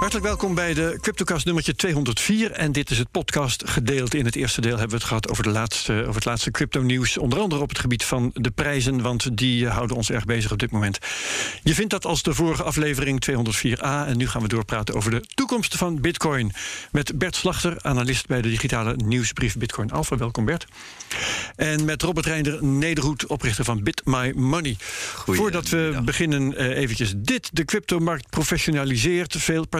Hartelijk welkom bij de CryptoCast nummertje 204. En dit is het podcast gedeelte. In het eerste deel hebben we het gehad over, de laatste, over het laatste crypto-nieuws. Onder andere op het gebied van de prijzen, want die eh, houden ons erg bezig op dit moment. Je vindt dat als de vorige aflevering 204a. En nu gaan we doorpraten over de toekomst van Bitcoin. Met Bert Slachter, analist bij de digitale nieuwsbrief Bitcoin Alpha. Welkom Bert. En met Robert Reinder Nederhoed, oprichter van Bit My Money. Voordat we beginnen, uh, eventjes dit. De cryptomarkt professionaliseert. Veel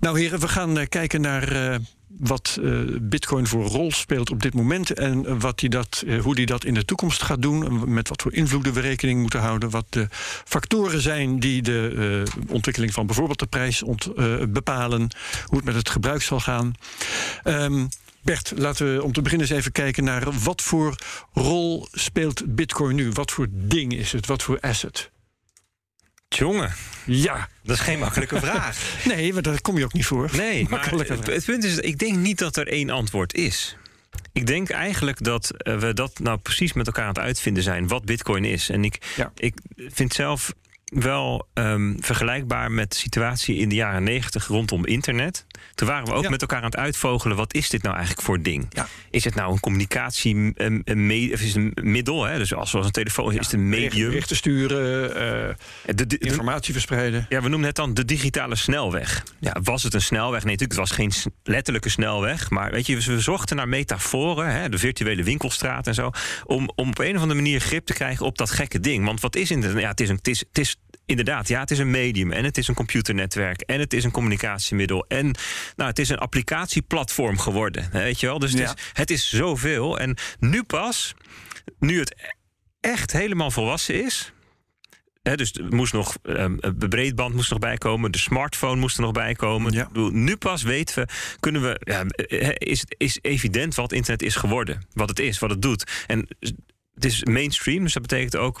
Nou, heren, we gaan uh, kijken naar uh, wat uh, Bitcoin voor rol speelt op dit moment en wat die dat, hoe die dat in de toekomst gaat doen. Met wat voor invloeden we rekening moeten houden. Wat de factoren zijn die de ontwikkeling van bijvoorbeeld de prijs ont, bepalen. Hoe het met het gebruik zal gaan. Um, Bert, laten we om te beginnen eens even kijken naar wat voor rol speelt Bitcoin nu? Wat voor ding is het? Wat voor asset? Jongen. Ja. Dat is geen makkelijke vraag. nee, maar daar kom je ook niet voor. Nee, maar het, het, punt is, ik denk niet dat er één antwoord is. Ik denk eigenlijk dat we dat nou precies met elkaar aan het uitvinden zijn, wat Bitcoin is. En ik, ja. ik vind zelf wel um, vergelijkbaar met de situatie in de jaren negentig rondom internet. Toen waren we ook ja. met elkaar aan het uitvogelen: wat is dit nou eigenlijk voor ding? Ja. Is het nou een communicatie een, een, of is het een middel? Hè? Dus als zoals een telefoon is het een medium. Berichten sturen, uh, de, de, informatie verspreiden. Ja, we noemen het dan de digitale snelweg. Ja, was het een snelweg? Nee, natuurlijk, het was geen letterlijke snelweg. Maar weet je, we zochten naar metaforen, hè, de virtuele winkelstraat en zo. Om, om op een of andere manier grip te krijgen op dat gekke ding. Want wat is internet? Ja, het is, een, het is, het is inderdaad, ja, het is een medium en het is een computernetwerk en het is een communicatiemiddel en nou, het is een applicatieplatform geworden, weet je wel? Dus het, ja. is, het is zoveel en nu pas, nu het echt helemaal volwassen is, He, dus er moest nog, um, de breedband moest nog bijkomen, de smartphone moest er nog bijkomen. Ja. Nu pas weten we, kunnen we, ja, is, is evident wat internet is geworden. Wat het is, wat het doet. En het is mainstream, dus dat betekent ook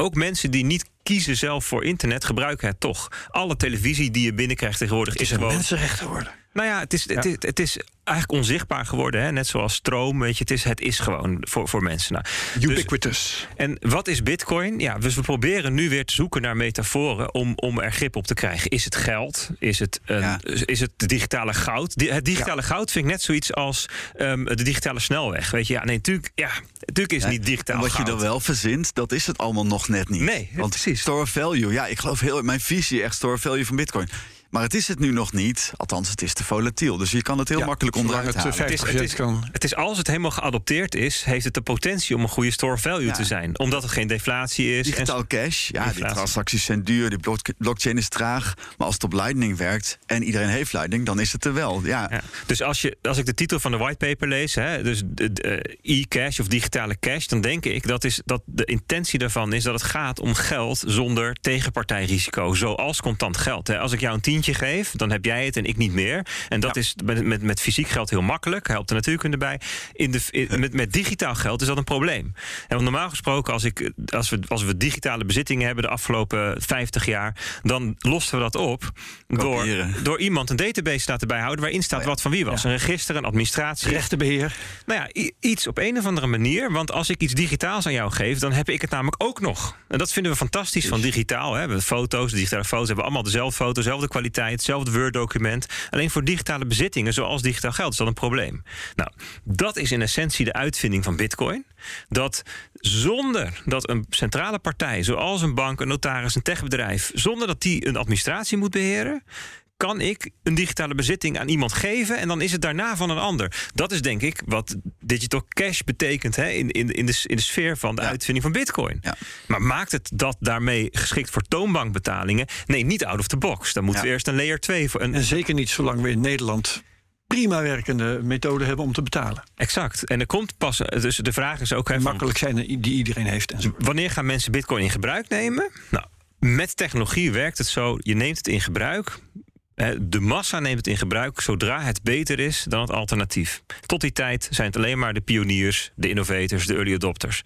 ook mensen die niet kiezen zelf voor internet gebruiken het toch. Alle televisie die je binnenkrijgt tegenwoordig het is, is gewoon. mensenrechten geworden. Nou ja, het is, ja. Het, is, het is eigenlijk onzichtbaar geworden. Hè? Net zoals stroom. Weet je, het, is, het is gewoon voor, voor mensen. Nou, Ubiquitous. Dus, en wat is Bitcoin? Ja, dus we proberen nu weer te zoeken naar metaforen om, om er grip op te krijgen. Is het geld? Is het, een, ja. is het de digitale goud? Het digitale ja. goud vind ik net zoiets als um, de digitale snelweg. Weet je, ja, nee, natuurlijk, ja, natuurlijk is het niet digitaal. En wat goud. je dan wel verzint, dat is het allemaal nog net niet. Nee, Want precies. Store value, ja, ik geloof heel mijn visie echt store value van Bitcoin. Maar het is het nu nog niet. Althans, het is te volatiel. Dus je kan het heel ja, makkelijk onderuit het, halen. Het is, het, is, het is als het helemaal geadopteerd is... heeft het de potentie om een goede store value ja. te zijn. Omdat het geen deflatie is. Digitaal cash. Ja, die transacties zijn duur. Die blockchain is traag. Maar als het op Lightning werkt... en iedereen heeft Lightning, dan is het er wel. Ja. ja. Dus als, je, als ik de titel van de whitepaper lees... Hè, dus e-cash of digitale cash... dan denk ik dat, is, dat de intentie daarvan is... dat het gaat om geld zonder tegenpartijrisico. Zoals contant geld. Hè. Als ik jou een tientje geef, dan heb jij het en ik niet meer. En dat ja. is met, met, met fysiek geld heel makkelijk. Helpt de natuurkunde bij. In de, in, met, met digitaal geld is dat een probleem. En want normaal gesproken, als, ik, als, we, als we digitale bezittingen hebben de afgelopen 50 jaar, dan losten we dat op door, door iemand een database te laten bijhouden waarin staat oh ja. wat van wie was. Ja. Een register, een administratie. Rechtenbeheer. Nou ja, iets op een of andere manier. Want als ik iets digitaals aan jou geef, dan heb ik het namelijk ook nog. En dat vinden we fantastisch dus. van digitaal. Hè. We foto's, digitale foto's hebben allemaal dezelfde foto, dezelfde kwaliteit hetzelfde Word-document. Alleen voor digitale bezittingen, zoals digitaal geld, is dat een probleem. Nou, dat is in essentie de uitvinding van Bitcoin. Dat zonder dat een centrale partij, zoals een bank, een notaris, een techbedrijf, zonder dat die een administratie moet beheren, kan ik een digitale bezitting aan iemand geven en dan is het daarna van een ander. Dat is denk ik wat digital cash betekent hè, in, in, in, de, in de sfeer van de ja. uitvinding van Bitcoin. Ja. Maar maakt het dat daarmee geschikt voor toonbankbetalingen? Nee, niet out of the box. Dan moeten ja. we eerst een layer 2 voor. Een... En zeker niet zolang we in Nederland prima werkende methode hebben om te betalen. Exact. En er komt pas. Dus de vraag is ook. Hè, makkelijk zijn die iedereen heeft. En zo. Wanneer gaan mensen Bitcoin in gebruik nemen? Nou Met technologie werkt het zo: je neemt het in gebruik. De massa neemt het in gebruik zodra het beter is dan het alternatief. Tot die tijd zijn het alleen maar de pioniers, de innovators, de early adopters.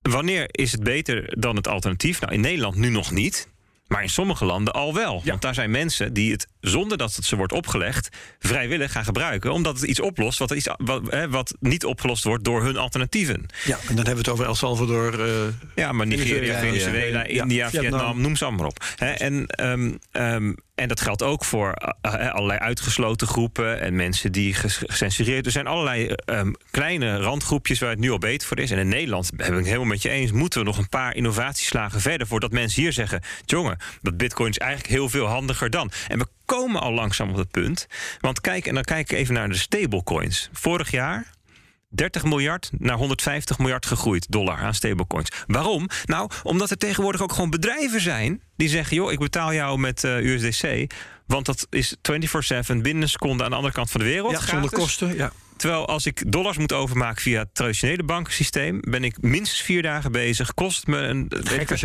Wanneer is het beter dan het alternatief? Nou, in Nederland nu nog niet. Maar in sommige landen al wel. Want daar zijn mensen die het, zonder dat het ze wordt opgelegd, vrijwillig gaan gebruiken. Omdat het iets oplost wat, iets, wat, hè, wat niet opgelost wordt door hun alternatieven. Ja, en dan hebben we het over El Salvador. Uh, ja, maar Nigeria, Venezuela, India, Vietnam, noem ze allemaal op. en um, um, en dat geldt ook voor uh, allerlei uitgesloten groepen en mensen die gecensureerd. Er zijn allerlei um, kleine randgroepjes waar het nu al beter voor is. En in Nederland, ben ik het helemaal met je eens, moeten we nog een paar innovatieslagen verder voordat mensen hier zeggen: jongen, dat Bitcoin is eigenlijk heel veel handiger dan. En we komen al langzaam op het punt. Want kijk, en dan kijk ik even naar de stablecoins. Vorig jaar 30 miljard naar 150 miljard gegroeid dollar aan stablecoins. Waarom? Nou, omdat er tegenwoordig ook gewoon bedrijven zijn die zeggen: joh, ik betaal jou met uh, eh, USDC. Want dat is 24-7 binnen een seconde aan de andere kant van de wereld. Ja, zonder kosten. Ja. Terwijl als ik dollars moet overmaken via het traditionele bankensysteem, ben ik minstens vier dagen bezig. Kost me een.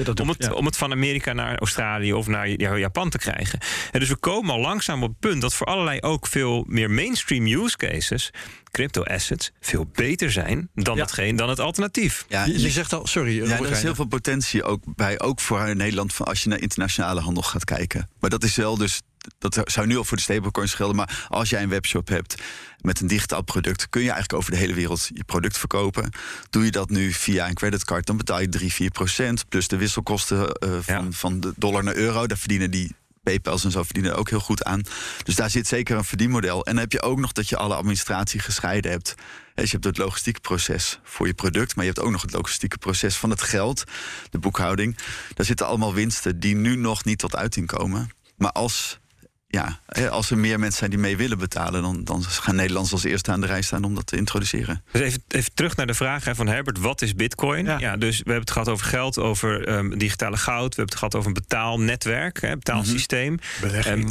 dat om, het, om het van Amerika naar Australië of naar Japan te krijgen. En dus we komen al langzaam op het punt dat voor allerlei ook veel meer mainstream use cases crypto assets veel beter zijn dan, ja. hetgeen, dan het alternatief. Ja, je, zegt al, sorry. Ja, er is heel veel potentie ook bij, ook voor Nederland, van als je naar internationale handel gaat kijken. Maar dat is wel dus dat zou nu al voor de stablecoins gelden. Maar als jij een webshop hebt met een digitaal product, kun je eigenlijk over de hele wereld je product verkopen. Doe je dat nu via een creditcard, dan betaal je 3, 4 procent. Plus de wisselkosten uh, van, van de dollar naar euro. Daar verdienen die PayPal's en zo verdienen ook heel goed aan. Dus daar zit zeker een verdienmodel. En dan heb je ook nog dat je alle administratie gescheiden hebt. Dus je hebt het logistieke proces voor je product, maar je hebt ook nog het logistieke proces van het geld, de boekhouding. Daar zitten allemaal winsten die nu nog niet tot uiting komen. Maar als ja, als er meer mensen zijn die mee willen betalen, dan, dan gaan Nederlanders als eerste aan de rij staan om dat te introduceren. Dus even, even terug naar de vraag van Herbert: wat is Bitcoin? Ja. dus we hebben het gehad over geld, over um, digitale goud, we hebben het gehad over een betaalnetwerk, hè, betaalsysteem. Mm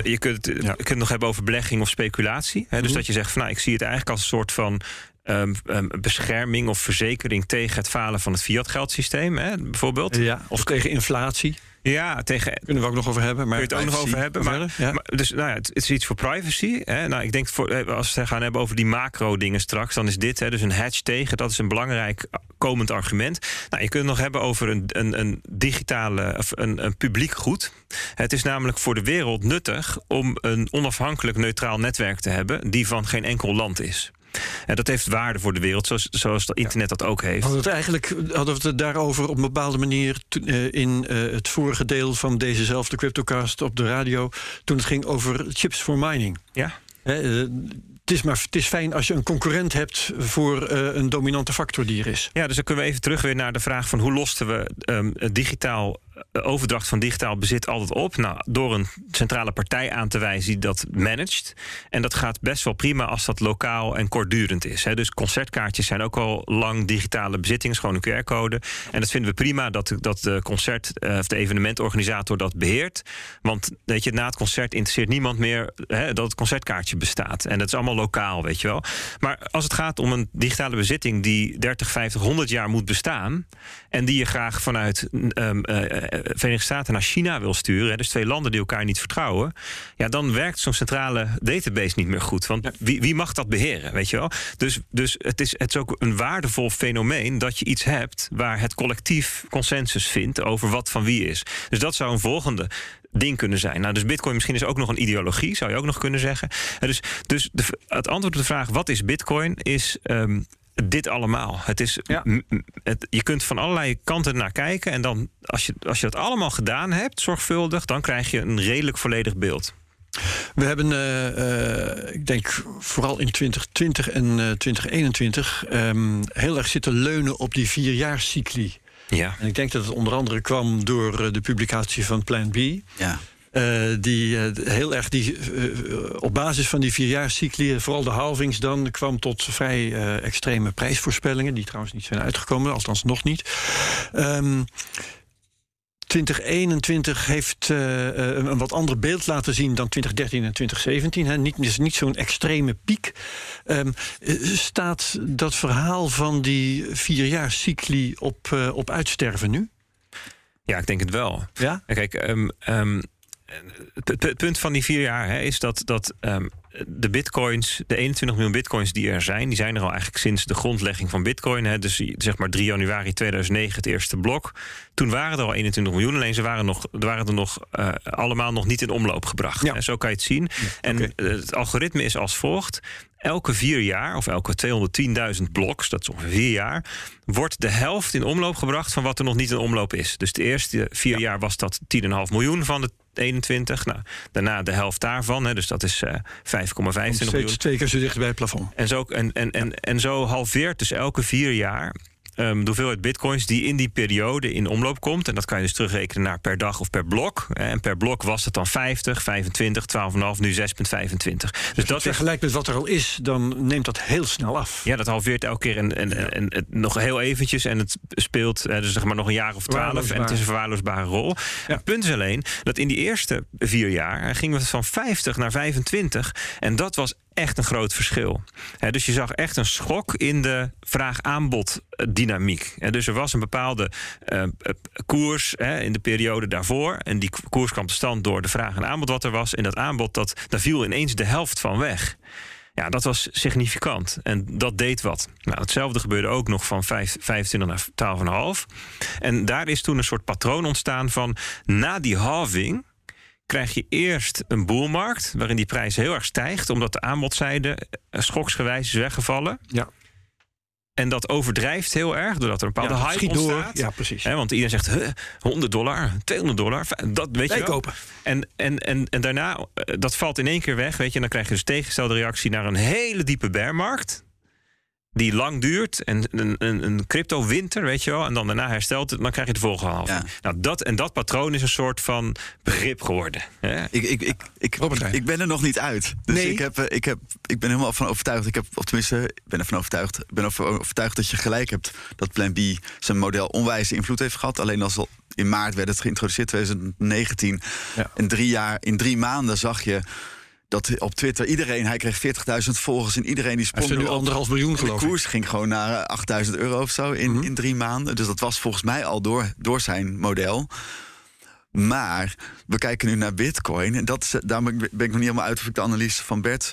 je, kunt, je kunt het nog hebben over belegging of speculatie. Hè, dus mhm. dat je zegt van nou, ik zie het eigenlijk als een soort van Um, bescherming of verzekering tegen het falen van het fiat-geldsysteem, bijvoorbeeld. Ja, of tegen inflatie. Ja, tegen. Kunnen we ook nog over hebben. Maar Kun je het ook nog over hebben. Maar, maar, dus nou ja, het, is iets voor privacy. Hè. Nou, ik denk voor, eh, als we het gaan hebben over die macro-dingen straks, dan is dit hè, dus een hedge tegen. Dat is een belangrijk komend argument. Nou, je kunt het nog hebben over een, een, een digitale of een, een publiek goed. Het is namelijk voor de wereld nuttig om een onafhankelijk neutraal netwerk te hebben die van geen enkel land is. En dat heeft waarde voor de wereld, zoals, zoals het internet dat ook heeft. Hadden we het eigenlijk hadden we het daarover op een bepaalde manier uh, in uh, het vorige deel van dezezelfde Cryptocast op de radio, toen het ging over chips for mining. Ja. Uh, het is, maar, het is fijn als je een concurrent hebt voor uh, een dominante factor die er is. Ja, dus dan kunnen we even terug weer naar de vraag van hoe losten we um, digitaal overdracht van digitaal bezit altijd op? Nou, door een centrale partij aan te wijzen die dat managt. En dat gaat best wel prima als dat lokaal en kortdurend is. Hè. Dus concertkaartjes zijn ook al lang digitale bezittingen, gewoon een QR-code. En dat vinden we prima dat, dat de concert uh, of de evenementorganisator dat beheert. Want weet je, na het concert interesseert niemand meer hè, dat het concertkaartje bestaat. En dat is allemaal lokaal, weet je wel. Maar als het gaat om een digitale bezitting die 30, 50, 100 jaar moet bestaan. en die je graag vanuit um, uh, Verenigde Staten naar China wil sturen, dus twee landen die elkaar niet vertrouwen, ja, dan werkt zo'n centrale database niet meer goed. Want wie, wie mag dat beheren, weet je wel? Dus, dus het, is, het is ook een waardevol fenomeen dat je iets hebt waar het collectief consensus vindt over wat van wie is. Dus dat zou een volgende ding kunnen zijn. Nou, dus Bitcoin misschien is ook nog een ideologie, zou je ook nog kunnen zeggen. Dus, dus de, het antwoord op de vraag wat is Bitcoin is um, dit allemaal. Het is, het, je kunt van allerlei kanten naar kijken. En dan, als je, als je dat allemaal gedaan hebt, zorgvuldig, dan krijg je een redelijk volledig beeld. We hebben, uh, uh, ik denk vooral in 2020 en uh, 2021, um, heel erg zitten leunen op die vierjaarscycli. Ja. En ik denk dat het onder andere kwam door eh, de publicatie van Plan B. Ja. Uh, die uh, heel erg die, uh, op basis van die vierjaarscycli, vooral de halvings dan, kwam tot vrij extreme prijsvoorspellingen, die trouwens niet zijn uitgekomen, althans nog niet. Um, 2021 heeft een wat ander beeld laten zien dan 2013 en 2017. Hè. Niet, is niet zo'n extreme piek. Um, staat dat verhaal van die vierjaarscycli op, op uitsterven nu? Ja, ik denk het wel. Ja? Kijk, ehm, ehm, het, het punt van die vier jaar hè, is dat, dat ehm, de bitcoins, de 21 miljoen bitcoins die er zijn, die zijn er al eigenlijk sinds de grondlegging van bitcoin. Hè, dus zeg maar 3 januari 2009 het eerste blok. Toen waren er al 21 miljoen, alleen ze waren, nog, waren er nog uh, allemaal nog niet in omloop gebracht. Ja. Hè, zo kan je het zien. En het algoritme is als volgt. Elke vier jaar, of elke 210.000 bloks, dat is ongeveer vier jaar, wordt de helft in omloop gebracht van wat er nog niet in omloop is. Dus de eerste vier jaar was dat 10,5 miljoen van de 21. Nou, daarna de helft daarvan, hè, dus dat is uh, 5,25 miljoen. Steeds twee keer zo dicht bij het plafond. En zo, en, en, en, en zo halveert dus elke vier jaar um, de hoeveelheid bitcoins die in die periode in omloop komt. En dat kan je dus terugrekenen naar per dag of per blok. En per blok was het dan 50, 25, 12,5, nu 6,25. Dus, dus dat vergelijkt met wat er al is, dan neemt dat heel snel af. Ja, dat halveert elke keer en, en, en, en nog heel eventjes. En het speelt dus zeg maar nog een jaar of twaalf. En het is een verwaarloosbare rol. Ja. Het punt is alleen dat in die eerste vier jaar gingen we van 50 naar 25. En dat was echt een groot verschil. Dus je zag echt een schok in de vraag-aanbod dynamiek. Dus er was een bepaalde uh, koers he, in de periode daarvoor. En die koers kwam tot stand door de vraag en aanbod wat er was. En dat aanbod, dat, daar viel ineens de helft van weg. Ja, dat was significant. En dat deed wat. Nou, hetzelfde gebeurde ook nog van 5, 25 naar 12,5. En daar is toen een soort patroon ontstaan van... na die halving krijg je eerst een boelmarkt... waarin die prijs heel erg stijgt... omdat de aanbodzijde schoksgewijs is weggevallen. Ja. En dat overdrijft heel erg, doordat er een bepaalde ja, hype ontstaat. Door. Ja, precies. He, want iedereen zegt, huh, 100 dollar, 200 dollar, dat weet Wij je wel. kopen. En, en, en, en daarna, dat valt in één keer weg, weet je. En dan krijg je dus tegengestelde reactie naar een hele diepe bearmarkt die lang duurt en een, een, een crypto-winter, weet je wel. En dan daarna herstelt het, dan krijg je de volgende halve. Ja. Nou, dat, en dat patroon is een soort van begrip geworden. Hè? Ik, ik, ik, ik, Robert ik ben er nog niet uit. Dus Nee. ik, heb, eh, ik, heb, ik ben helemaal van overtuigd. Ik heb, of tenminste, ik ben ervan overtuigd. Ik ben ervan overtuigd dat je gelijk hebt dat Plan B zijn model onwijs invloed heeft gehad. Alleen als al in maart werd het geïntroduceerd, 2019. Ja. In drie jaar, in drie maanden zag je dat op Twitter iedereen, hij kreeg 40.000 volgers en iedereen die Hij sprong er nu anderhalf miljoen En de geloof ik. koers ging gewoon naar eh, 8000 euro of zo in, Mhm. in drie maanden. Dus dat was volgens mij al door, door zijn model. Maar we kijken nu naar Bitcoin. En dat is, daar ben ik ben ik nog niet helemaal uit of ik de analyse van Bert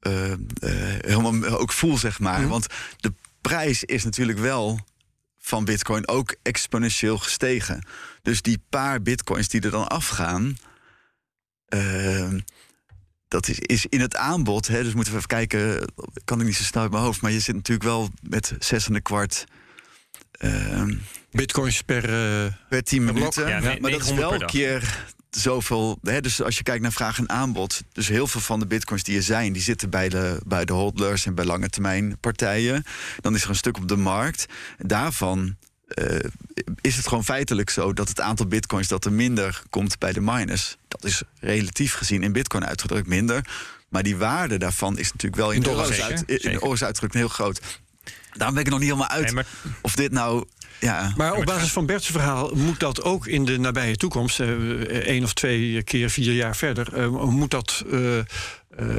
eh, eh, helemaal ook voel, zeg maar. Mhm. Want de prijs is natuurlijk wel van Bitcoin ook exponentieel gestegen. Dus die paar Bitcoins die er dan afgaan. eh, dat is, is in het aanbod. Hè, dus moeten we even kijken. Kan ik niet zo snel uit mijn hoofd. Maar je zit natuurlijk wel met zes en een kwart. ehm, Bitcoins per... eh, per 10 Per blok? minuten. Ja, maar dat is 900 wel een keer zoveel. Hè, dus als je kijkt naar vraag en aanbod. Dus heel veel van de bitcoins die er zijn, die zitten bij de, bij de hodlers en bij lange termijn partijen. Dan is er een stuk op de markt. Daarvan. Eh, is het gewoon feitelijk zo dat het aantal bitcoins dat er minder komt bij de miners, dat is relatief gezien in bitcoin uitgedrukt minder. Maar die waarde daarvan is natuurlijk wel in, dollars, uit, in uitgedrukt heel groot. Daarom ben ik er nog niet helemaal uit Nee, maar of dit nou. Ja, Maar op basis van Bert's verhaal moet dat ook in de nabije toekomst, eh, één of twee keer vier jaar verder, eh, moet dat eh, eh,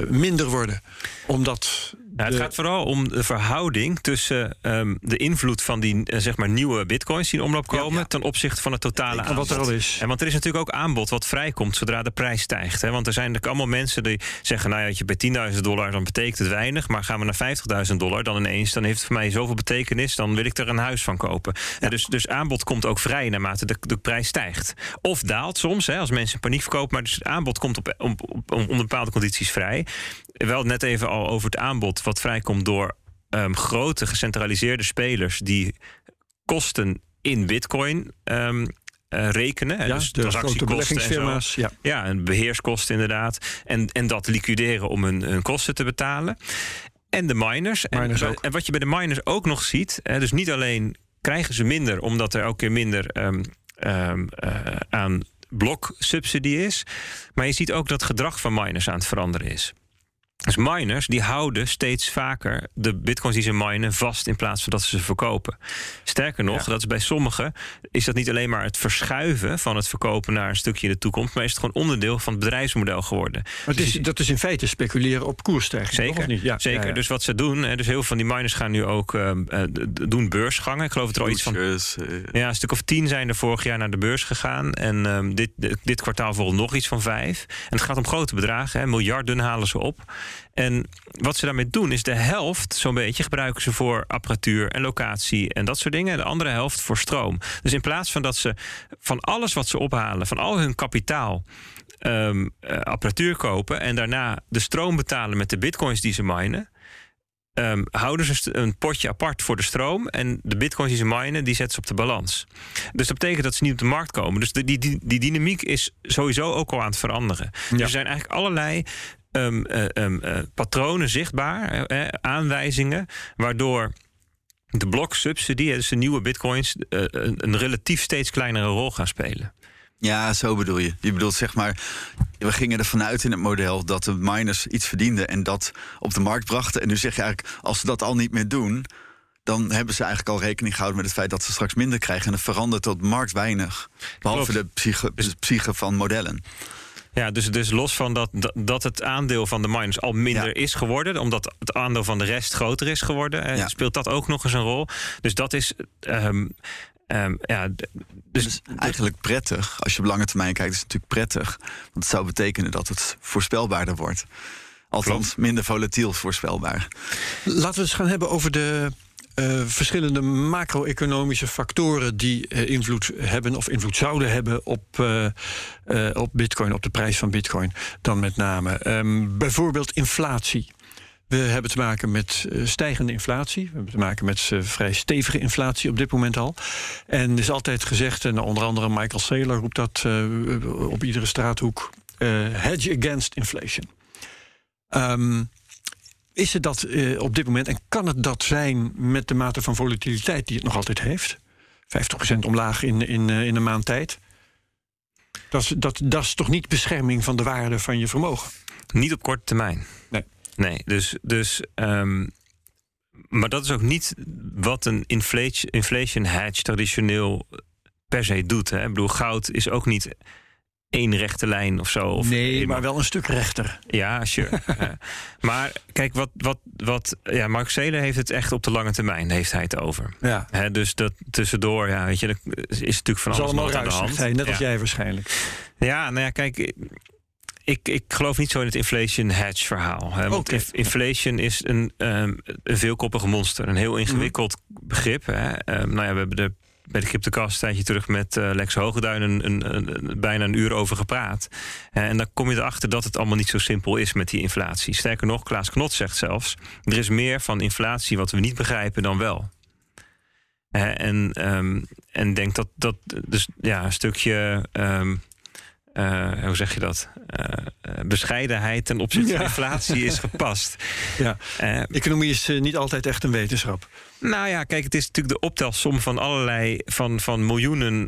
minder worden. Omdat. Nou, het de- gaat vooral om de verhouding tussen ehm, de invloed van die eh, zeg maar nieuwe bitcoins die in omloop komen ja. ten opzichte van het totale aanbod. wat er al is. En want er is natuurlijk ook aanbod wat vrijkomt zodra de prijs stijgt. Hè? Want er zijn natuurlijk allemaal mensen die zeggen: Nou ja, je bij 10.000 dollar dan betekent het weinig. Maar gaan we naar 50.000 dollar, dan ineens dan heeft het voor mij zoveel betekenis. Dan wil ik er een huis van kopen. En dus, dus aanbod komt ook vrij naarmate de, de prijs stijgt. Of daalt soms, hè, als mensen paniek verkopen. Maar dus het aanbod komt op, op, op, onder bepaalde condities vrij. Wel net even al over het aanbod wat vrijkomt door ehm, grote gecentraliseerde spelers die kosten in bitcoin ehm, eh, rekenen. dus de transactiekosten en zo. Ja. Ja, en beheerskosten inderdaad. En, en dat liquideren om hun, hun kosten te betalen. En de miners. Miners en, en wat je bij de miners ook nog ziet, hè, dus niet alleen krijgen ze minder omdat er elke keer minder ehm, ehm, eh, aan bloksubsidie is, maar je ziet ook dat gedrag van miners aan het veranderen is. Dus miners die houden steeds vaker de bitcoins die ze minen vast in plaats van dat ze ze verkopen. Sterker nog, dat is bij sommigen is dat niet alleen maar het verschuiven van het verkopen naar een stukje in de toekomst, maar is het gewoon onderdeel van het bedrijfsmodel geworden. Maar het is, dat is in feite speculeren op koersstijging. Zeker, toch, of niet? Ja, zeker. ja. Dus wat ze doen, dus heel veel van die miners gaan nu ook ehm, eh, doen beursgangen. Ik geloof dat er al iets van eh, ja, een stuk of tien zijn er vorig jaar naar de beurs gegaan. En ehm, dit, dit, dit kwartaal volgt nog iets van vijf. En het gaat om grote bedragen. Hè. Miljarden halen ze op. En wat ze daarmee doen is de helft, zo'n beetje, gebruiken ze voor apparatuur en locatie en dat soort dingen. En de andere helft voor stroom. Dus in plaats van dat ze van alles wat ze ophalen, van al hun kapitaal. ehm, eh, apparatuur kopen en daarna de stroom betalen met de bitcoins die ze minen ehm, houden ze een potje apart voor de stroom. En de bitcoins die ze minen, die zetten ze op de balans. Dus dat betekent dat ze niet op de markt komen. Dus de, die, die, die dynamiek is sowieso ook al aan het veranderen. Dus er zijn eigenlijk allerlei ehm, eh, ehm, eh, patronen zichtbaar, aanwijzingen, waardoor de bloksubsidie, dus de nieuwe bitcoins, eh, een, een relatief steeds kleinere rol gaan spelen. Ja, zo bedoel je. Je bedoelt zeg maar, we gingen ervan uit in het model dat de miners iets verdienden en dat op de markt brachten. En nu zeg je eigenlijk, als ze dat al niet meer doen, dan hebben ze eigenlijk al rekening gehouden met het feit dat ze straks minder krijgen. En het verandert de markt weinig. Behalve Klopt. de psyche, de psyche van modellen. Ja, dus, dus los van dat, dat, dat het aandeel van de miners al minder Ja. is geworden, omdat het aandeel van de rest groter is geworden, eh, Ja. speelt dat ook nog eens een rol. Dus dat is. ehm, ehm, ja, dus, Dus eigenlijk prettig. Als je op lange termijn kijkt, is het natuurlijk prettig. Want het zou betekenen dat het voorspelbaarder wordt. Althans, Klopt. minder volatiel voorspelbaar. Laten we eens gaan hebben over de eh, verschillende macro-economische factoren die eh, invloed hebben of invloed zouden hebben op, eh, op Bitcoin, op de prijs van Bitcoin dan met name. Ehm, bijvoorbeeld inflatie. We hebben te maken met stijgende inflatie. We hebben te maken met vrij stevige inflatie op dit moment al. En is altijd gezegd, en onder andere Michael Saylor roept dat op iedere straathoek: hedge against inflation. Ehm, is het dat eh, op dit moment en kan het dat zijn met de mate van volatiliteit die het nog altijd heeft? 50% omlaag in, in, eh, in een maand tijd. Dat is, dat, dat is toch niet bescherming van de waarde van je vermogen? niet op korte termijn. Nee. Nee, dus. dus ehm, maar dat is ook niet wat een inflation, inflation hedge traditioneel per se doet. Hè. Ik bedoel, goud is ook niet één rechte lijn of zo. Of nee, maar wel een stuk rechter. Ja, sure. Ja. Maar kijk, wat, wat, wat, ja, Mark Saylor heeft het echt op de lange termijn heeft hij het over. Ja. Hè, dus dat tussendoor, ja, weet je, er is natuurlijk van Dat alles nog aan de hand. hij, net als jij waarschijnlijk. Ja, nou ja, kijk, ik, ik geloof niet zo in het inflation hedge verhaal. Hè, want inflation is een, ehm, een veelkoppig monster. Een heel ingewikkeld Mhm. begrip. Hè. Ehm, nou ja, we hebben er bij de Cryptocast een tijdje terug met eh, Lex Hogeduin een, een, bijna een uur over gepraat. Eh, en dan kom je erachter dat het allemaal niet zo simpel is met die inflatie. Sterker nog, Klaas Knot zegt zelfs... er is meer van inflatie wat we niet begrijpen dan wel. En, ehm, en denk dat dat dus ja, een stukje... ehm, eh, hoe zeg je dat? Eh, eh, bescheidenheid ten opzichte van Ja. inflatie is gepast. Ja. Economie is niet altijd echt een wetenschap. nou ja, kijk, het is natuurlijk de optelsom van allerlei, van, van miljoenen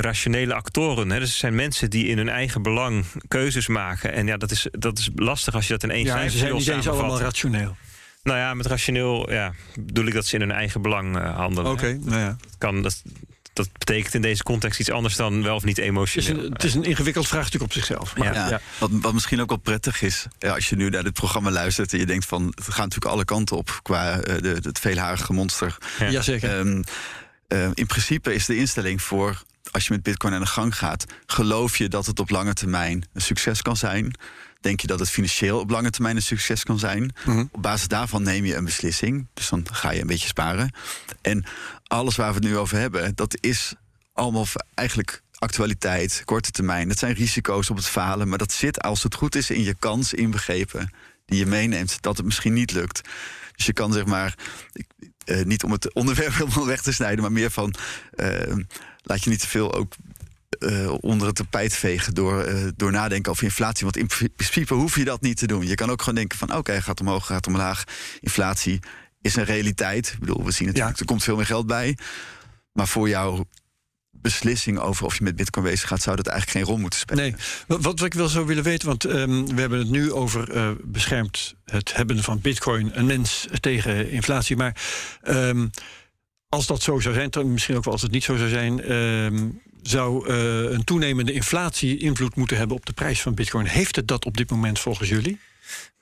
rationele actoren. Hè. Dus er zijn mensen die in hun eigen belang keuzes maken. En ja, dat is, dat is lastig als je dat in één Ja, cijfer ze zijn niet eens allemaal rationeel. Nou ja, met rationeel ja, bedoel ik dat ze in hun eigen belang handelen. Oké, nou ja. Dat Kan, dat, dat betekent in deze context iets anders dan wel of niet Het is, emotioneel. een, het is een ingewikkeld vraagstuk op zichzelf. Maar, Ja. Ja, Wat, wat misschien ook wel prettig is, ja, als je nu naar dit programma luistert en je denkt van het gaat natuurlijk alle kanten op qua eh, de, het veelharige monster. Ja. Jazeker. Ehm, eh, in principe is de instelling voor als je met Bitcoin aan de gang gaat, geloof je dat het op lange termijn een succes kan zijn? Denk je dat het financieel op lange termijn een succes kan zijn? Mhm. Op basis daarvan neem je een beslissing. Dus dan ga je een beetje sparen. En alles waar we het nu over hebben, dat is allemaal eigenlijk actualiteit, korte termijn. Dat zijn risico's op het falen, maar dat zit als het goed is in je kans inbegrepen die je meeneemt dat het misschien niet lukt. Dus je kan zeg maar, ik- eh, niet om het onderwerp helemaal weg te snijden, maar meer van eh, laat je niet te veel ook eh, onder het tapijt vegen door, eh, door nadenken over inflatie. Want in principe hoef je dat niet te doen. Je kan ook gewoon denken van oké, gaat omhoog, gaat omlaag. Inflatie is een realiteit. Ik bedoel, we zien natuurlijk, Ja. er komt veel meer geld bij. Maar voor jouw beslissing over of je met bitcoin bezig gaat, zou dat eigenlijk geen rol moeten spelen. Nee, wat, wat ik wel zou willen weten, want ehm, we hebben het nu over uh, beschermd het hebben van bitcoin een mens tegen inflatie. Maar ehm, als dat zo zou zijn, dan misschien ook wel als het niet zo zou zijn, ehm, zou uh, een toenemende inflatie invloed moeten hebben op de prijs van bitcoin. Heeft het dat op dit moment volgens jullie?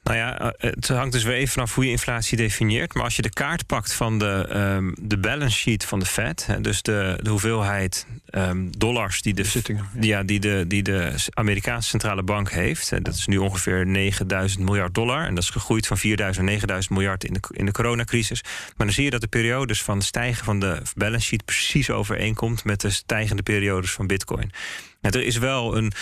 Nou ja, eh, het hangt dus weer even vanaf hoe je inflatie definieert. Maar als je de kaart pakt van de, um, de balance sheet van de Fed, dus de, de hoeveelheid um, dollars die de, Bezittingen, ja. ja. die, de, die de Amerikaanse centrale bank heeft, dat is nu ongeveer 9000 miljard dollar. En dat is gegroeid van 4000 naar 9000 miljard in de, in de coronacrisis. Maar dan zie je dat de periodes van het stijgen van de balance sheet precies overeenkomt met de stijgende periodes van Bitcoin er is wel een,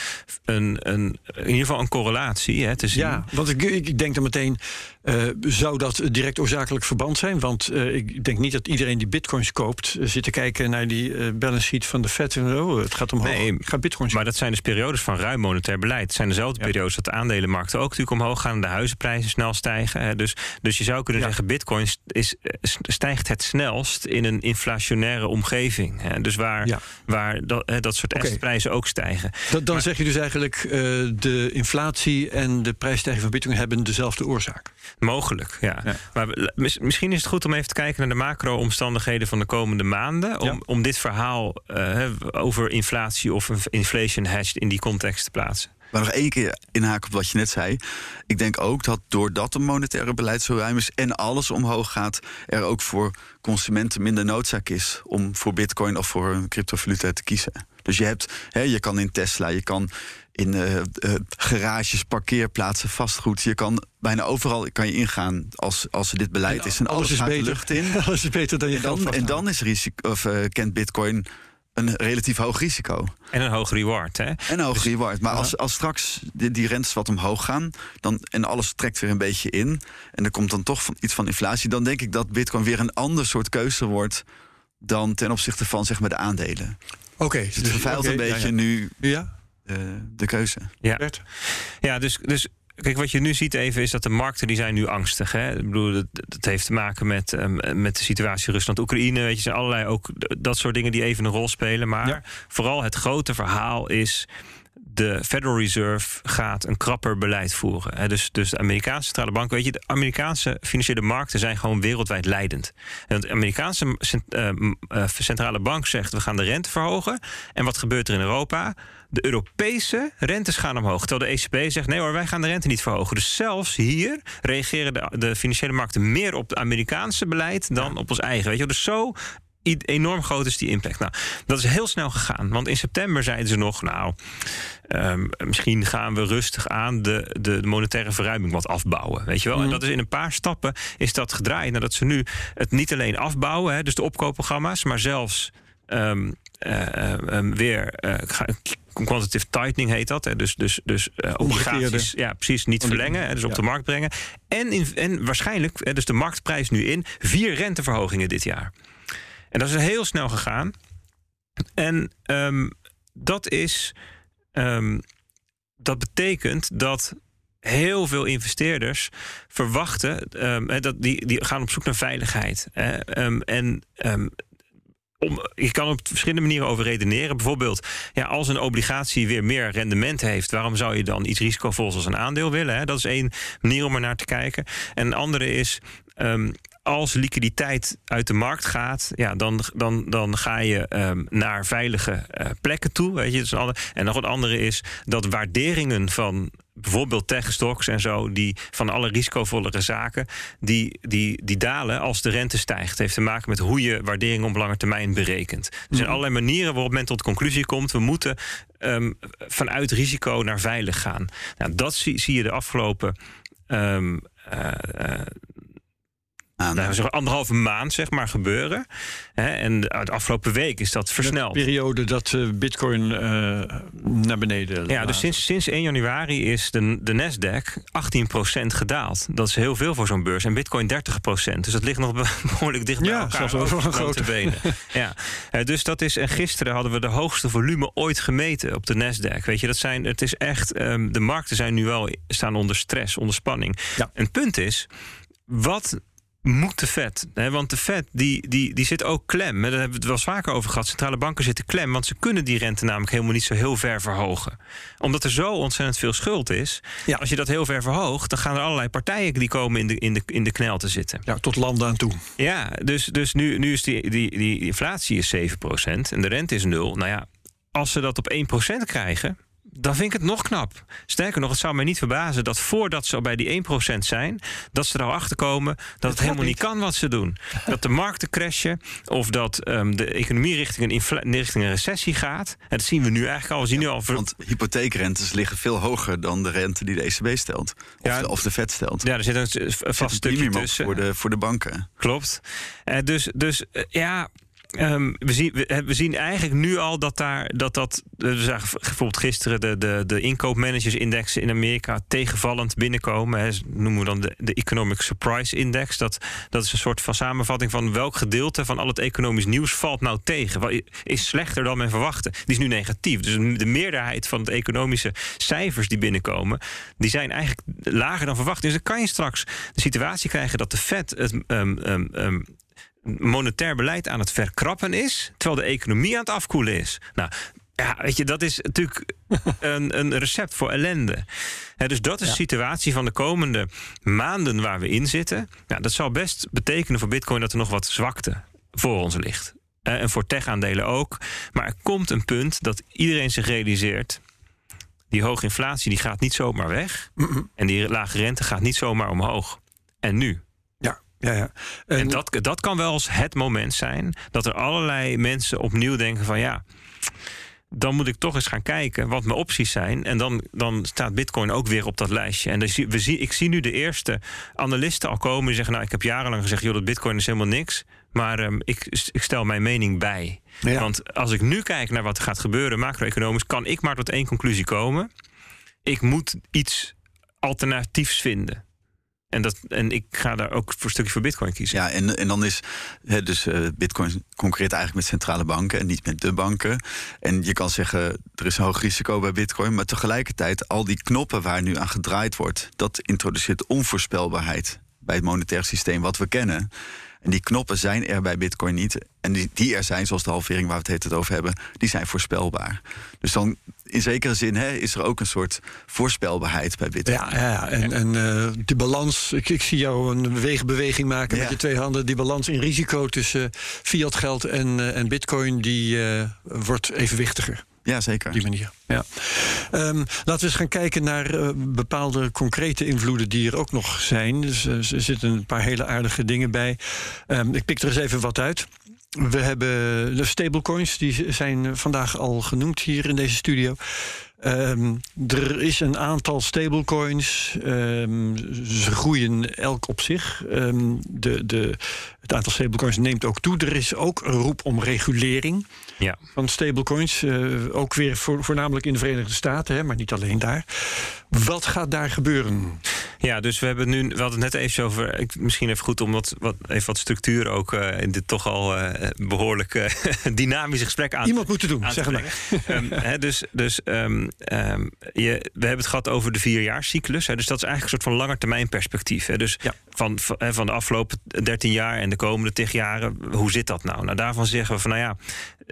een, een, in ieder geval een correlatie hè, te zien. Ja, want ik, ik denk dan meteen, uh, zou dat direct oorzakelijk verband zijn? Want uh, ik denk niet dat iedereen die bitcoins koopt... Uh, zit te kijken naar die balance sheet van de Fed. En, oh, het gaat omhoog, nee, ik ga bitcoins Maar dat zijn dus periodes van ruim monetair beleid. Het zijn dezelfde ja. periodes dat de aandelenmarkten ook natuurlijk omhoog gaan... de huizenprijzen snel stijgen. Dus, dus je zou kunnen ja. zeggen, bitcoin is, stijgt het snelst... in een inflationaire omgeving. Hè. Dus waar, ja. waar dat, dat soort okay. ook stijgen. Dat, dan maar, zeg je dus eigenlijk, de inflatie en de prijsstijging van bitcoin hebben dezelfde oorzaak. Mogelijk, ja. ja. Maar misschien is het goed om even te kijken naar de macro-omstandigheden van de komende maanden. Om, ja. om dit verhaal uh, over inflatie of inflation hedge in die context te plaatsen. Maar nog één keer inhaken op wat je net zei. Ik denk ook dat doordat het monetaire beleid zo ruim is en alles omhoog gaat, er ook voor consumenten minder noodzaak is om voor bitcoin of voor een cryptovaluta te kiezen. Dus je hebt, hè, je kan in Tesla, je kan in uh, uh, garages, parkeerplaatsen, vastgoed. Je kan bijna overal kan je ingaan als, als er dit beleid en is. En alles, alles is beter. lucht in. alles is beter dan je en dan, en dan is risico, of, uh, kent Bitcoin een relatief hoog risico. En een hoog reward, hè? En een hoog dus, reward. Maar als, als straks die, die rentes wat omhoog gaan... Dan, en alles trekt weer een beetje in... en er komt dan toch van, iets van inflatie... dan denk ik dat bitcoin weer een ander soort keuze wordt... dan ten opzichte van zeg maar, de aandelen. Oké. Okay, dus het vervuilt okay, een beetje ja, ja. nu ja? Uh, de keuze. Ja, ja dus... dus Kijk, wat je nu ziet even is dat de markten die zijn nu angstig. Hè? Ik bedoel, dat, dat heeft te maken met, um, met de situatie Rusland-Oekraïne. Weet je, zijn allerlei ook dat soort dingen die even een rol spelen. Maar ja. vooral het grote verhaal is de Federal Reserve gaat een krapper beleid voeren. He, dus, dus de Amerikaanse centrale bank, weet je, de Amerikaanse financiële markten zijn gewoon wereldwijd leidend. En de Amerikaanse uh, centrale bank zegt: we gaan de rente verhogen. En wat gebeurt er in Europa? De Europese rentes gaan omhoog. Terwijl de ECB zegt: nee hoor, wij gaan de rente niet verhogen. Dus zelfs hier reageren de, de financiële markten meer op het Amerikaanse beleid dan ja. op ons eigen. Weet je, dus zo enorm groot is die impact. Nou, dat is heel snel gegaan. Want in september zeiden ze nog, nou, um, misschien gaan we rustig aan de, de, de, monetaire verruiming wat afbouwen. Weet je wel? Mm. En dat is in een paar stappen is dat gedraaid. Nadat ze nu het niet alleen afbouwen, hè, dus de opkoopprogramma's, maar zelfs um, uh, um, weer uh, quantitative tightening heet dat. Hè. Dus, dus, dus uh, obligaties ja, precies niet verlengen, hè, dus op ja. de markt brengen. En, in, en waarschijnlijk, dus de marktprijs nu in, vier renteverhogingen dit jaar. En dat is heel snel gegaan. En um, dat is. Um, dat betekent dat heel veel investeerders verwachten. Um, dat die, die gaan op zoek naar veiligheid. en. Je kan op verschillende manieren over redeneren. Bijvoorbeeld, ja, als een obligatie weer meer rendement heeft, waarom zou je dan iets risicovols als een aandeel willen? Hè? Dat is één manier om er naar te kijken. En een andere is. Um, als liquiditeit uit de markt gaat, ja, dan, dan, dan ga je um, naar veilige uh, plekken toe. Weet je, en nog een andere is dat waarderingen van bijvoorbeeld techstocks en zo, die van alle risicovollere zaken, die, die, die dalen als de rente stijgt. Het heeft te maken met hoe je waardering op lange termijn berekent. Er zijn allerlei manieren waarop men tot de conclusie komt: we moeten um, vanuit risico naar veilig gaan. Nou, dat zie, zie je de afgelopen. Um, uh, uh, Nou, zo anderhalve maand zeg maar gebeuren. en de afgelopen week is dat versneld. De periode dat uh, bitcoin uh, naar beneden Ja, dus sinds, sinds 1 januari is de, de Nasdaq 18% gedaald. Dat is heel veel voor zo'n beurs. En bitcoin 30%. Dus dat ligt nog behoorlijk dicht bij ja, elkaar. Zelfs over een grote benen. ja. Uh, dus dat is, en gisteren hadden we de hoogste volume ooit gemeten op de Nasdaq. Weet je, dat zijn, het is echt, um, de markten zijn nu wel, staan onder stress, onder spanning. Ja. En het punt is, wat moet de vet. Hè? Want de vet die, die, die zit ook klem. Daar hebben we het wel eens vaker over gehad. Centrale banken zitten klem. Want ze kunnen die rente namelijk helemaal niet zo heel ver verhogen. Omdat er zo ontzettend veel schuld is. Ja. Als je dat heel ver verhoogt, dan gaan er allerlei partijen die komen in de, in de, in de knel te zitten. Ja, tot landen aan toe. Ja, dus, dus nu, nu is die, die, die inflatie is 7% en de rente is 0. Nou ja, als ze dat op 1% krijgen, dan vind ik het nog knap. Sterker nog, het zou mij niet verbazen dat voordat ze al bij die 1% zijn, dat ze er al achter komen dat het helemaal niet kan wat ze doen. Dat de markten crashen of dat ehm, de economie richting een, richting een recessie gaat. En dat zien we nu eigenlijk al. We zien nu al. Want hypotheekrentes liggen veel hoger dan de rente die de ECB stelt. Of, Ja. de, of de Fed stelt. ja, er zit een Er vast zit een stukje tussen. voor de, voor de banken. Klopt. Eh, dus dus eh, ja. Ehm, we, zien, we, zien eigenlijk nu al dat daar dat dat. We zagen bijvoorbeeld gisteren de, de, de in Amerika tegenvallend binnenkomen. Hè, noemen we dan de, de Economic Surprise Index. Dat, dat is een soort van samenvatting van welk gedeelte van al het economisch nieuws valt nou tegen. Is slechter dan men verwachtte. Die is nu negatief. Dus de meerderheid van de economische cijfers die binnenkomen, die zijn eigenlijk lager dan verwacht. Dus dan kan je straks de situatie krijgen dat de Fed het ehm, ehm, monetair beleid aan het verkrappen is, terwijl de economie aan het afkoelen is. Nou, ja, weet je, dat is natuurlijk een, een recept voor ellende. Dus dat is de situatie van de komende maanden waar we in zitten. Nou, dat zal best betekenen voor Bitcoin dat er nog wat zwakte voor ons ligt. En voor tech-aandelen ook. Maar er komt een punt dat iedereen zich realiseert. Die hoge inflatie die gaat niet zomaar weg. En die lage rente gaat niet zomaar omhoog. En nu? Ja, ja. En dat, dat kan wel eens het moment zijn dat er allerlei mensen opnieuw denken van ja, dan moet ik toch eens gaan kijken wat mijn opties zijn. En dan, dan staat Bitcoin ook weer op dat lijstje. En we zie, ik zie nu de eerste analisten al komen die zeggen: Nou, ik heb jarenlang gezegd, joh, dat Bitcoin is helemaal niks. Maar ehm, ik, ik stel mijn mening bij. Ja. Want als ik nu kijk naar wat er gaat gebeuren, macro-economisch, kan ik maar tot één conclusie komen. Ik moet iets alternatiefs vinden. En, dat, en ik ga daar ook voor een stukje voor Bitcoin kiezen. Ja, en, en dan is hè, dus eh, Bitcoin concurreert eigenlijk met centrale banken en niet met de banken. En je kan zeggen, er is een hoog risico bij Bitcoin, maar tegelijkertijd al die knoppen waar nu aan gedraaid wordt, dat introduceert onvoorspelbaarheid bij het monetair systeem wat we kennen. En die knoppen zijn er bij Bitcoin niet. En die, die er zijn, zoals de halvering waar we het het over hebben, die zijn voorspelbaar. Dus dan in zekere zin hè, is er ook een soort voorspelbaarheid bij Bitcoin. Ja, ja, en, en eh, die balans, ik, ik zie jou een weegbeweging maken Ja. met je twee handen. Die balans in risico tussen fiat geld en, eh, en bitcoin, die eh, wordt evenwichtiger. Ja, zeker. Op die manier. Ja. Ehm, laten we eens gaan kijken naar eh, bepaalde concrete invloeden die er ook nog zijn. Dus, eh, er zitten een paar hele aardige dingen bij. Ehm, ik pik er eens even wat uit. We hebben de stablecoins, die zijn vandaag al genoemd hier in deze studio. Ehm, er is een aantal stablecoins. Ze groeien elk op zich. De, de, het aantal stablecoins neemt ook toe. Er is ook een roep om regulering Ja. van stablecoins. eh, ook weer voor, voornamelijk in de Verenigde Staten, hè, maar niet alleen daar. Wat gaat daar gebeuren? Ja, dus we hebben nu, we hadden het net even over, ik, misschien even goed om wat, wat, even wat structuur ook eh, in dit toch al eh, behoorlijk eh, dynamische gesprek aan Iemand moet het doen, zeg maar. Ehm, hè, dus dus ehm, ehm, je, we hebben het gehad over de vierjaarscyclus. Hè, dus dat is eigenlijk een soort van langetermijn perspectief. Hè, dus Ja. van, van, van de afgelopen 13 jaar en de komende 10 jaren, hoe zit dat nou? Nou, daarvan zeggen we van, nou ja,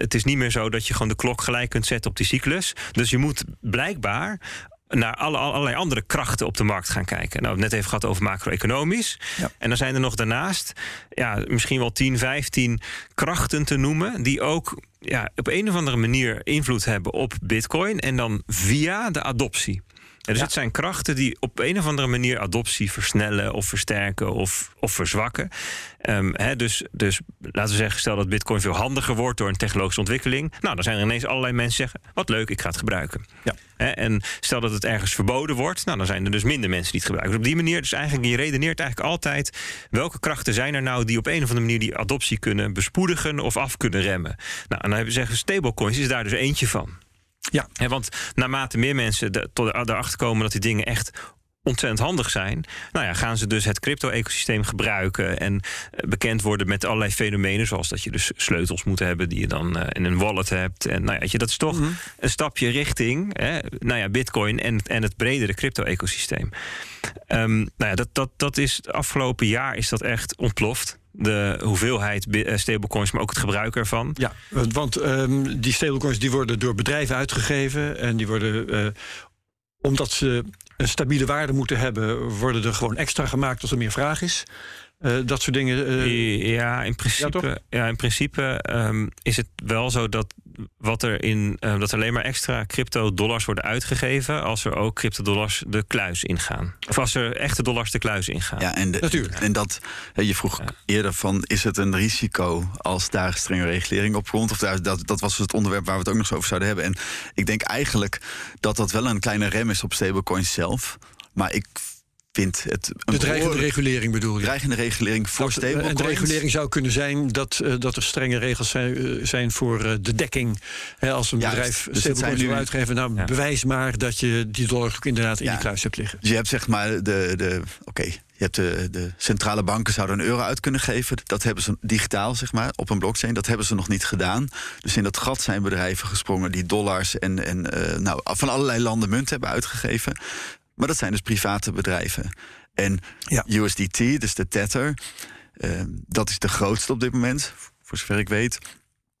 het is niet meer zo dat je gewoon de klok gelijk kunt zetten op die cyclus. Dus je moet blijkbaar naar alle, allerlei andere krachten op de markt gaan kijken. Nou, we hebben het net even gehad over macro-economisch. Ja. En dan zijn er nog daarnaast ja, misschien wel 10, 15 krachten te noemen... die ook ja, op een of andere manier invloed hebben op bitcoin... en dan via de adoptie. Dus Ja. het zijn krachten die op een of andere manier adoptie versnellen of versterken of, of verzwakken. Ehm, dus, dus laten we zeggen, stel dat Bitcoin veel handiger wordt door een technologische ontwikkeling. Nou, dan zijn er ineens allerlei mensen die zeggen: wat leuk, ik ga het gebruiken. Ja. En stel dat het ergens verboden wordt, nou, dan zijn er dus minder mensen die het gebruiken. Dus op die manier, dus eigenlijk, je redeneert eigenlijk altijd welke krachten zijn er nou die op een of andere manier die adoptie kunnen bespoedigen of af kunnen remmen. Nou, en dan hebben we zeggen, stablecoins is daar dus eentje van. Ja. Want naarmate meer mensen de, tot erachter komen dat die dingen echt ontzettend handig zijn. Nou ja, gaan ze dus het crypto-ecosysteem gebruiken en eh, bekend worden met allerlei fenomenen, zoals dat je dus sleutels moet hebben die je dan uh, in een wallet hebt. En nou ja, dat is toch mhm. een stapje richting hè, nou ja, Bitcoin en, en het bredere crypto-ecosysteem. Um, nou ja, dat, dat, dat is het afgelopen jaar is dat echt ontploft de hoeveelheid eh, stablecoins, maar ook het gebruik ervan. Ja, want um, die stablecoins die worden door bedrijven uitgegeven en die worden uh, omdat ze een stabiele waarde moeten hebben, worden er gewoon extra gemaakt als er meer vraag is. Uh, dat soort dingen. Uh, ja, in principe, ja, in principe um, is het wel zo dat wat er in uh, dat er alleen maar extra crypto-dollars worden uitgegeven als er ook crypto-dollars de kluis ingaan. Of als er echte dollars de kluis ingaan. Ja, en, de, Natuurlijk. en dat je vroeg ja. eerder van is het een risico als daar strenge regulering op komt? Of daar, dat, dat was het onderwerp waar we het ook nog eens over zouden hebben. En ik denk eigenlijk dat dat wel een kleine rem is op stablecoins zelf. Maar ik vindt het. Een de dreigende regulering bedoel je? Dreigende regulering voor stablecoins. En de regulering zou kunnen zijn dat, uh, dat er strenge regels zijn, uh, zijn voor uh, de dekking. He, als een ja, bedrijf dus stablecoins wil uitgeven, nou ja. bewijs maar dat je die dollar ook inderdaad in die kluis hebt liggen. Dus je hebt zeg maar de. de Oké, okay. Je hebt de, de, centrale banken zouden een euro uit kunnen geven. Dat hebben ze digitaal, zeg maar, op een blockchain. Dat hebben ze nog niet gedaan. Dus in dat gat zijn bedrijven gesprongen die dollars en, en uh, nou, van allerlei landen munt hebben uitgegeven. Maar dat zijn dus private bedrijven. En ja. USDT, dus de Tether, uh, dat is de grootste op dit moment, voor zover ik weet.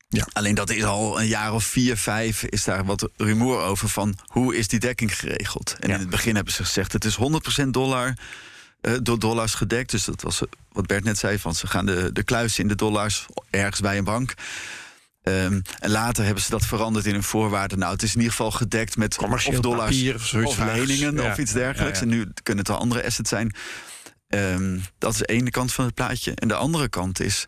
Ja. Alleen dat is al een jaar of vier, vijf, is daar wat rumoer over van hoe is die dekking geregeld. En ja. in het begin hebben ze gezegd, het is 100% dollar, uh, door dollars gedekt. Dus dat was wat Bert net zei, van ze gaan de, de kluis in de dollars ergens bij een bank. Um, en later hebben ze dat veranderd in een voorwaarde. Nou, het is in ieder geval gedekt met of dollars of, of leningen ja. of iets dergelijks. Ja, ja. En nu kunnen het wel andere assets zijn. Um, dat is de ene kant van het plaatje. En de andere kant is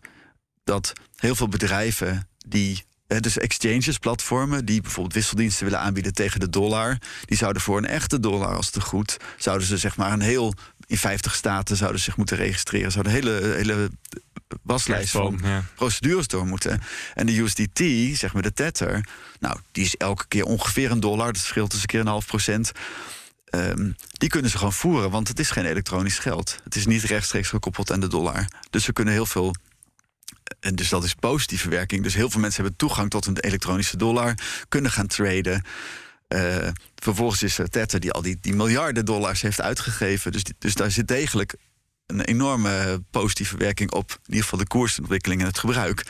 dat heel veel bedrijven die dus exchanges, platformen die bijvoorbeeld wisseldiensten willen aanbieden tegen de dollar, die zouden voor een echte dollar als te goed, zouden ze zeg maar een heel in 50 staten zouden zich moeten registreren, zouden hele, hele waslijst van ja. procedures door moeten. En de USDT, zeg maar de Tether, nou, die is elke keer ongeveer een dollar. Dat scheelt dus een keer een half procent. Um, die kunnen ze gewoon voeren, want het is geen elektronisch geld. Het is niet rechtstreeks gekoppeld aan de dollar. Dus we kunnen heel veel. En dus dat is positieve werking. Dus heel veel mensen hebben toegang tot een elektronische dollar, kunnen gaan traden. Uh, vervolgens is er Tether die al die, die miljarden dollars heeft uitgegeven. Dus, dus daar zit degelijk een enorme positieve werking op in ieder geval de koersontwikkeling en het gebruik.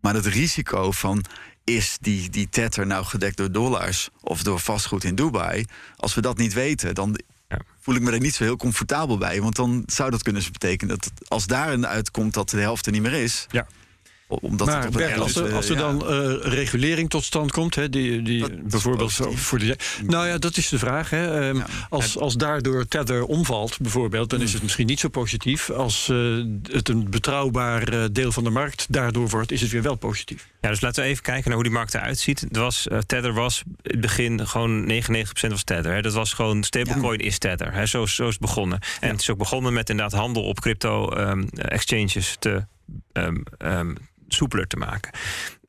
Maar het risico van is die, die tether nou gedekt door dollars of door vastgoed in Dubai? Als we dat niet weten, dan ja. voel ik me er niet zo heel comfortabel bij. Want dan zou dat kunnen betekenen dat als daarin uitkomt dat de helft er niet meer is. Ja omdat maar het Bert, als, er, als er dan uh, regulering tot stand komt, hè, die, die bijvoorbeeld voor de. Nou ja, dat is de vraag. Hè. Um, ja. als, als daardoor Tether omvalt, bijvoorbeeld, dan is het misschien niet zo positief. Als uh, het een betrouwbaar deel van de markt daardoor wordt, is het weer wel positief. Ja, dus laten we even kijken naar hoe die markt eruit ziet. Het was, Tether was in het begin gewoon 99% was Tether. Hè. Dat was gewoon stablecoin ja. is Tether. Hè. Zo, zo is het begonnen. En het is ook begonnen met inderdaad handel op crypto um, exchanges te. Um, um, soepeler te maken.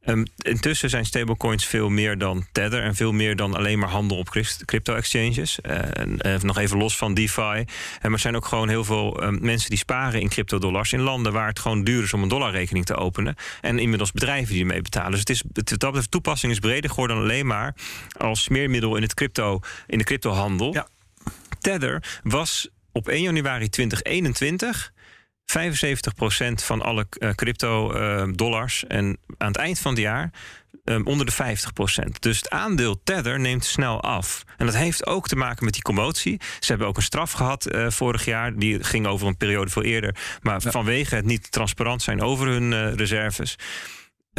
Um, intussen zijn stablecoins veel meer dan Tether en veel meer dan alleen maar handel op crypto-exchanges. Uh, uh, nog even los van DeFi. Uh, maar er zijn ook gewoon heel veel um, mensen die sparen in cryptodollars in landen waar het gewoon duur is om een dollarrekening te openen. En inmiddels bedrijven die ermee betalen. Dus het is, het, dat toepassing is breder geworden dan alleen maar als smeermiddel in, het crypto, in de cryptohandel. Ja. Tether was op 1 januari 2021 75% van alle uh, crypto uh, dollars. En aan het eind van het jaar um, onder de 50%. Dus het aandeel Tether neemt snel af. En dat heeft ook te maken met die commotie. Ze hebben ook een straf gehad uh, vorig jaar. Die ging over een periode veel eerder. Maar ja. vanwege het niet transparant zijn over hun reserves.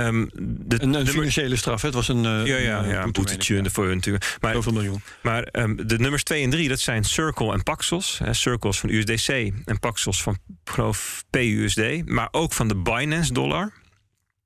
Um, de, een, een financiële straf, het was een, uh, ja, ja, ja, een boetetje voor hun natuurlijk. Maar, Zoveel miljoen. Maar um, de nummers 2 en 3, dat zijn Circle en Paxos. Hè, Circles van USDC en Paxos van, geloof PUSD. Maar ook van de Binance dollar.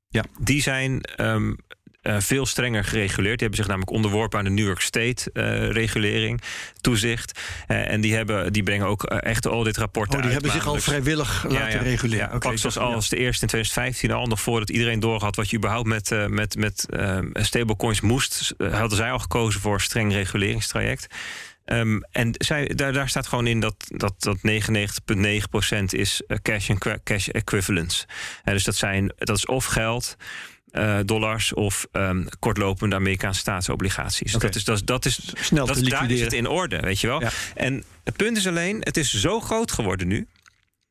Ja. Die zijn um, uh, veel strenger gereguleerd. Die hebben zich namelijk onderworpen aan de New York State uh, regulering, toezicht. Uh, en die, hebben, die brengen ook echte audit-rapporten oh, die hebben zich al vrijwillig laten ja, reguleren. Ja, okay, Paxos als de eerste in 2015 al, nog voordat iedereen doorhad wat je überhaupt met, met, met stablecoins moest, hadden zij al gekozen voor een streng reguleringstraject. Ehm, en zij, daar, daar staat gewoon in dat, dat, dat 99,9% is eh, cash en cash equivalents. Eh, dus dat, zijn, dat is of geld, eh, dollars of ehm, kortlopende Amerikaanse staatsobligaties. Dat is, dat, is- dat is Snel dat, te daar is het in orde, weet je wel. Ja. En het punt is alleen, het is zo groot geworden nu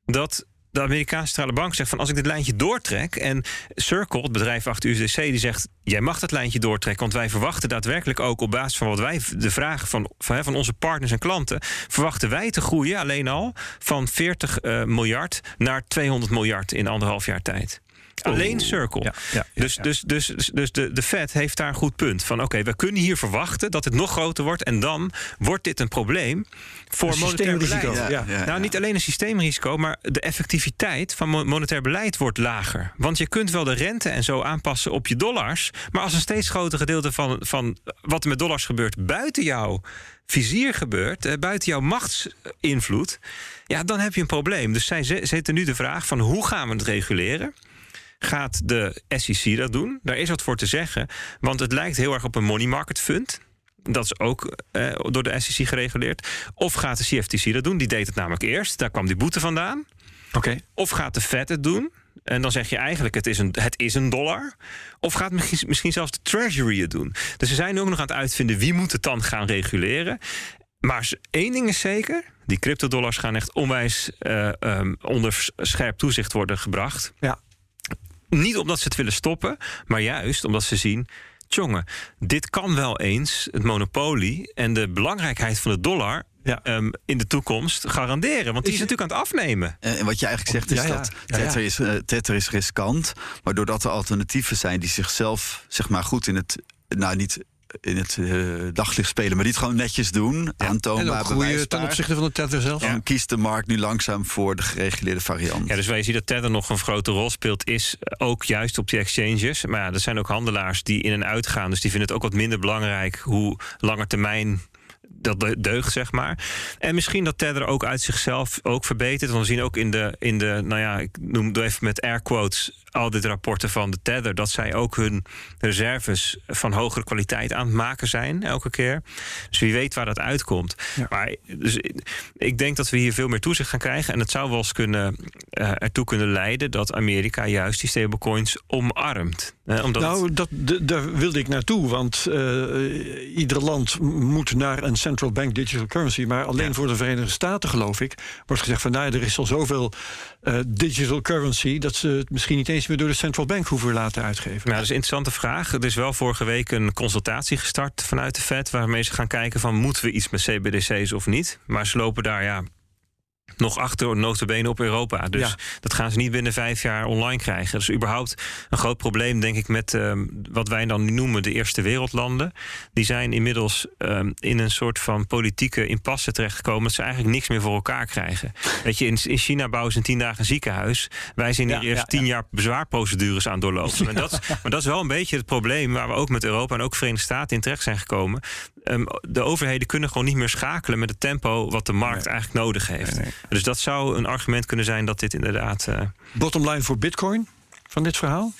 dat de Amerikaanse centrale bank zegt van als ik dit lijntje doortrek en Circle, het bedrijf achter USDC, die zegt jij mag dat lijntje doortrekken, want wij verwachten daadwerkelijk ook op basis van wat wij de vragen van, van, van onze partners en klanten verwachten wij te groeien alleen al van 40 eh, miljard naar 200 miljard in anderhalf jaar tijd. Alleen Circle. Ja, ja, ja, dus dus, dus, dus, dus de, de Fed heeft daar een goed punt. Van oké, we kunnen hier verwachten dat het nog groter wordt. En dan wordt dit een probleem voor Een monetair beleid. Ja, ja, Nou, niet alleen een systeemrisico, maar de effectiviteit van mo- monetair beleid wordt lager. Want je kunt wel de rente en zo aanpassen op je dollars. Maar als een steeds groter gedeelte van, van wat er met dollars gebeurt buiten jouw vizier gebeurt, eh, buiten jouw machtsinvloed, ja, dan heb je een probleem. Dus zij ze- zitten nu de vraag van hoe gaan we het reguleren? Gaat de SEC dat doen? Daar is wat voor te zeggen, want het lijkt heel erg op een money market fund. Dat is ook eh, door de SEC gereguleerd. Of gaat de CFTC dat doen? Die deed het namelijk eerst. Daar kwam die boete vandaan. Oké. Of gaat de Fed het doen? En dan zeg je eigenlijk, het is een, het is een dollar. Of gaat misschien, misschien zelfs de Treasury het doen? Dus ze zijn ook nog aan het uitvinden wie moet het dan gaan reguleren. Maar één ding is zeker: die cryptodollars gaan echt onwijs eh, ehm, onder scherp toezicht worden gebracht. Ja. Niet omdat ze het willen stoppen, maar juist omdat ze zien. Tjonge, dit kan wel eens het monopolie en de belangrijkheid van de dollar Ja. ehm, in de toekomst garanderen. Want die Is- is natuurlijk aan het afnemen. En en wat je eigenlijk zegt is Ja, ja. dat Ja, ja. Tether, is, eh, Tether is riskant. Maar doordat er alternatieven zijn die zichzelf zeg maar, goed in het... Nou, niet in het eh, daglicht spelen, maar die het gewoon netjes doen. En Aantoonbaar, ook groeien ten opzichte van de tether zelf. Dan kiest de markt nu langzaam voor de gereguleerde variant. Ja, dus waar je ziet dat Tether nog een grote rol speelt, is ook juist op die exchanges. Maar ja, er zijn ook handelaars die in en uit gaan. Dus die vinden het ook wat minder belangrijk hoe langer termijn dat de- deugt, zeg maar. En misschien dat Tether ook uit zichzelf ook verbetert. Want we zien ook in de, in de nou ja, ik noem het even met air quotes, auditrapporten van de Tether, dat zij ook hun reserves van hogere kwaliteit aan het maken zijn, elke keer. Dus wie weet waar dat uitkomt. Ja. Maar dus, ik denk dat we hier veel meer toezicht gaan krijgen. En het zou wel eens kunnen, eh, ertoe kunnen leiden dat Amerika juist die stablecoins omarmt. Eh, omdat Nou, dat, daar wilde ik naartoe. Want eh, ieder land moet naar een central bank digital currency. Maar alleen Ja. voor de Verenigde Staten, geloof ik, wordt gezegd van nou, er is al zoveel eh, digital currency dat ze het misschien niet eens meer door de central bank hoeven laten uitgeven. Nou, dat is een interessante vraag. Er is wel vorige week een consultatie gestart vanuit de Fed... waarmee ze gaan kijken van moeten we iets met CBDC's of niet. Maar ze lopen daar ja, nog achter notabene op Europa. Dus Ja. dat gaan ze niet binnen vijf jaar online krijgen. Dat is überhaupt een groot probleem, denk ik... met ehm, wat wij dan nu noemen de eerste wereldlanden. Die zijn inmiddels ehm, in een soort van politieke impasse terechtgekomen... dat ze eigenlijk niks meer voor elkaar krijgen. Weet je, in, in China bouwen ze in tien dagen een ziekenhuis. Wij zijn hier Ja, eerst ja, tien jaar bezwaarprocedures aan doorlopen. En dat, maar dat is wel een beetje het probleem waar we ook met Europa en ook Verenigde Staten in terecht zijn gekomen. Ehm, de overheden kunnen gewoon niet meer schakelen met het tempo wat de markt eigenlijk nodig heeft. Nee, nee. Dus dat zou een argument kunnen zijn dat dit inderdaad. eh, Bottom line voor Bitcoin van dit verhaal?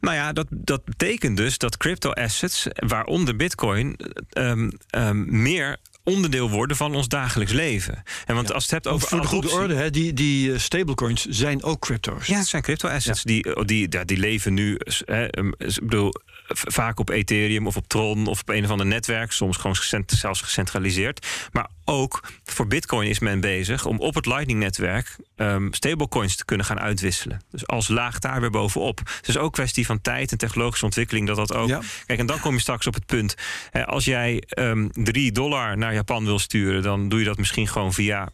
nou ja, dat, dat betekent dus dat crypto assets, waaronder Bitcoin, ehm, ehm, meer onderdeel worden van ons dagelijks leven. En want als het hebt over voor de goede orde, hè, die, die eh, stablecoins zijn ook crypto's. Ja, het zijn crypto assets die, die, ja, die leven nu. Hè, um, ik bedoel, vaak op Ethereum of op Tron of op een of ander netwerk, soms gewoon zelfs gecentraliseerd. Maar ook voor Bitcoin is men bezig om op het Lightning-netwerk um, stablecoins te kunnen gaan uitwisselen. Dus als laag daar weer bovenop. Het is ook kwestie van tijd en technologische ontwikkeling dat dat ook. Ja. Kijk, en dan kom je straks op het punt. Hè, als jij um, 3 dollar naar Japan wil sturen, dan doe je dat misschien gewoon via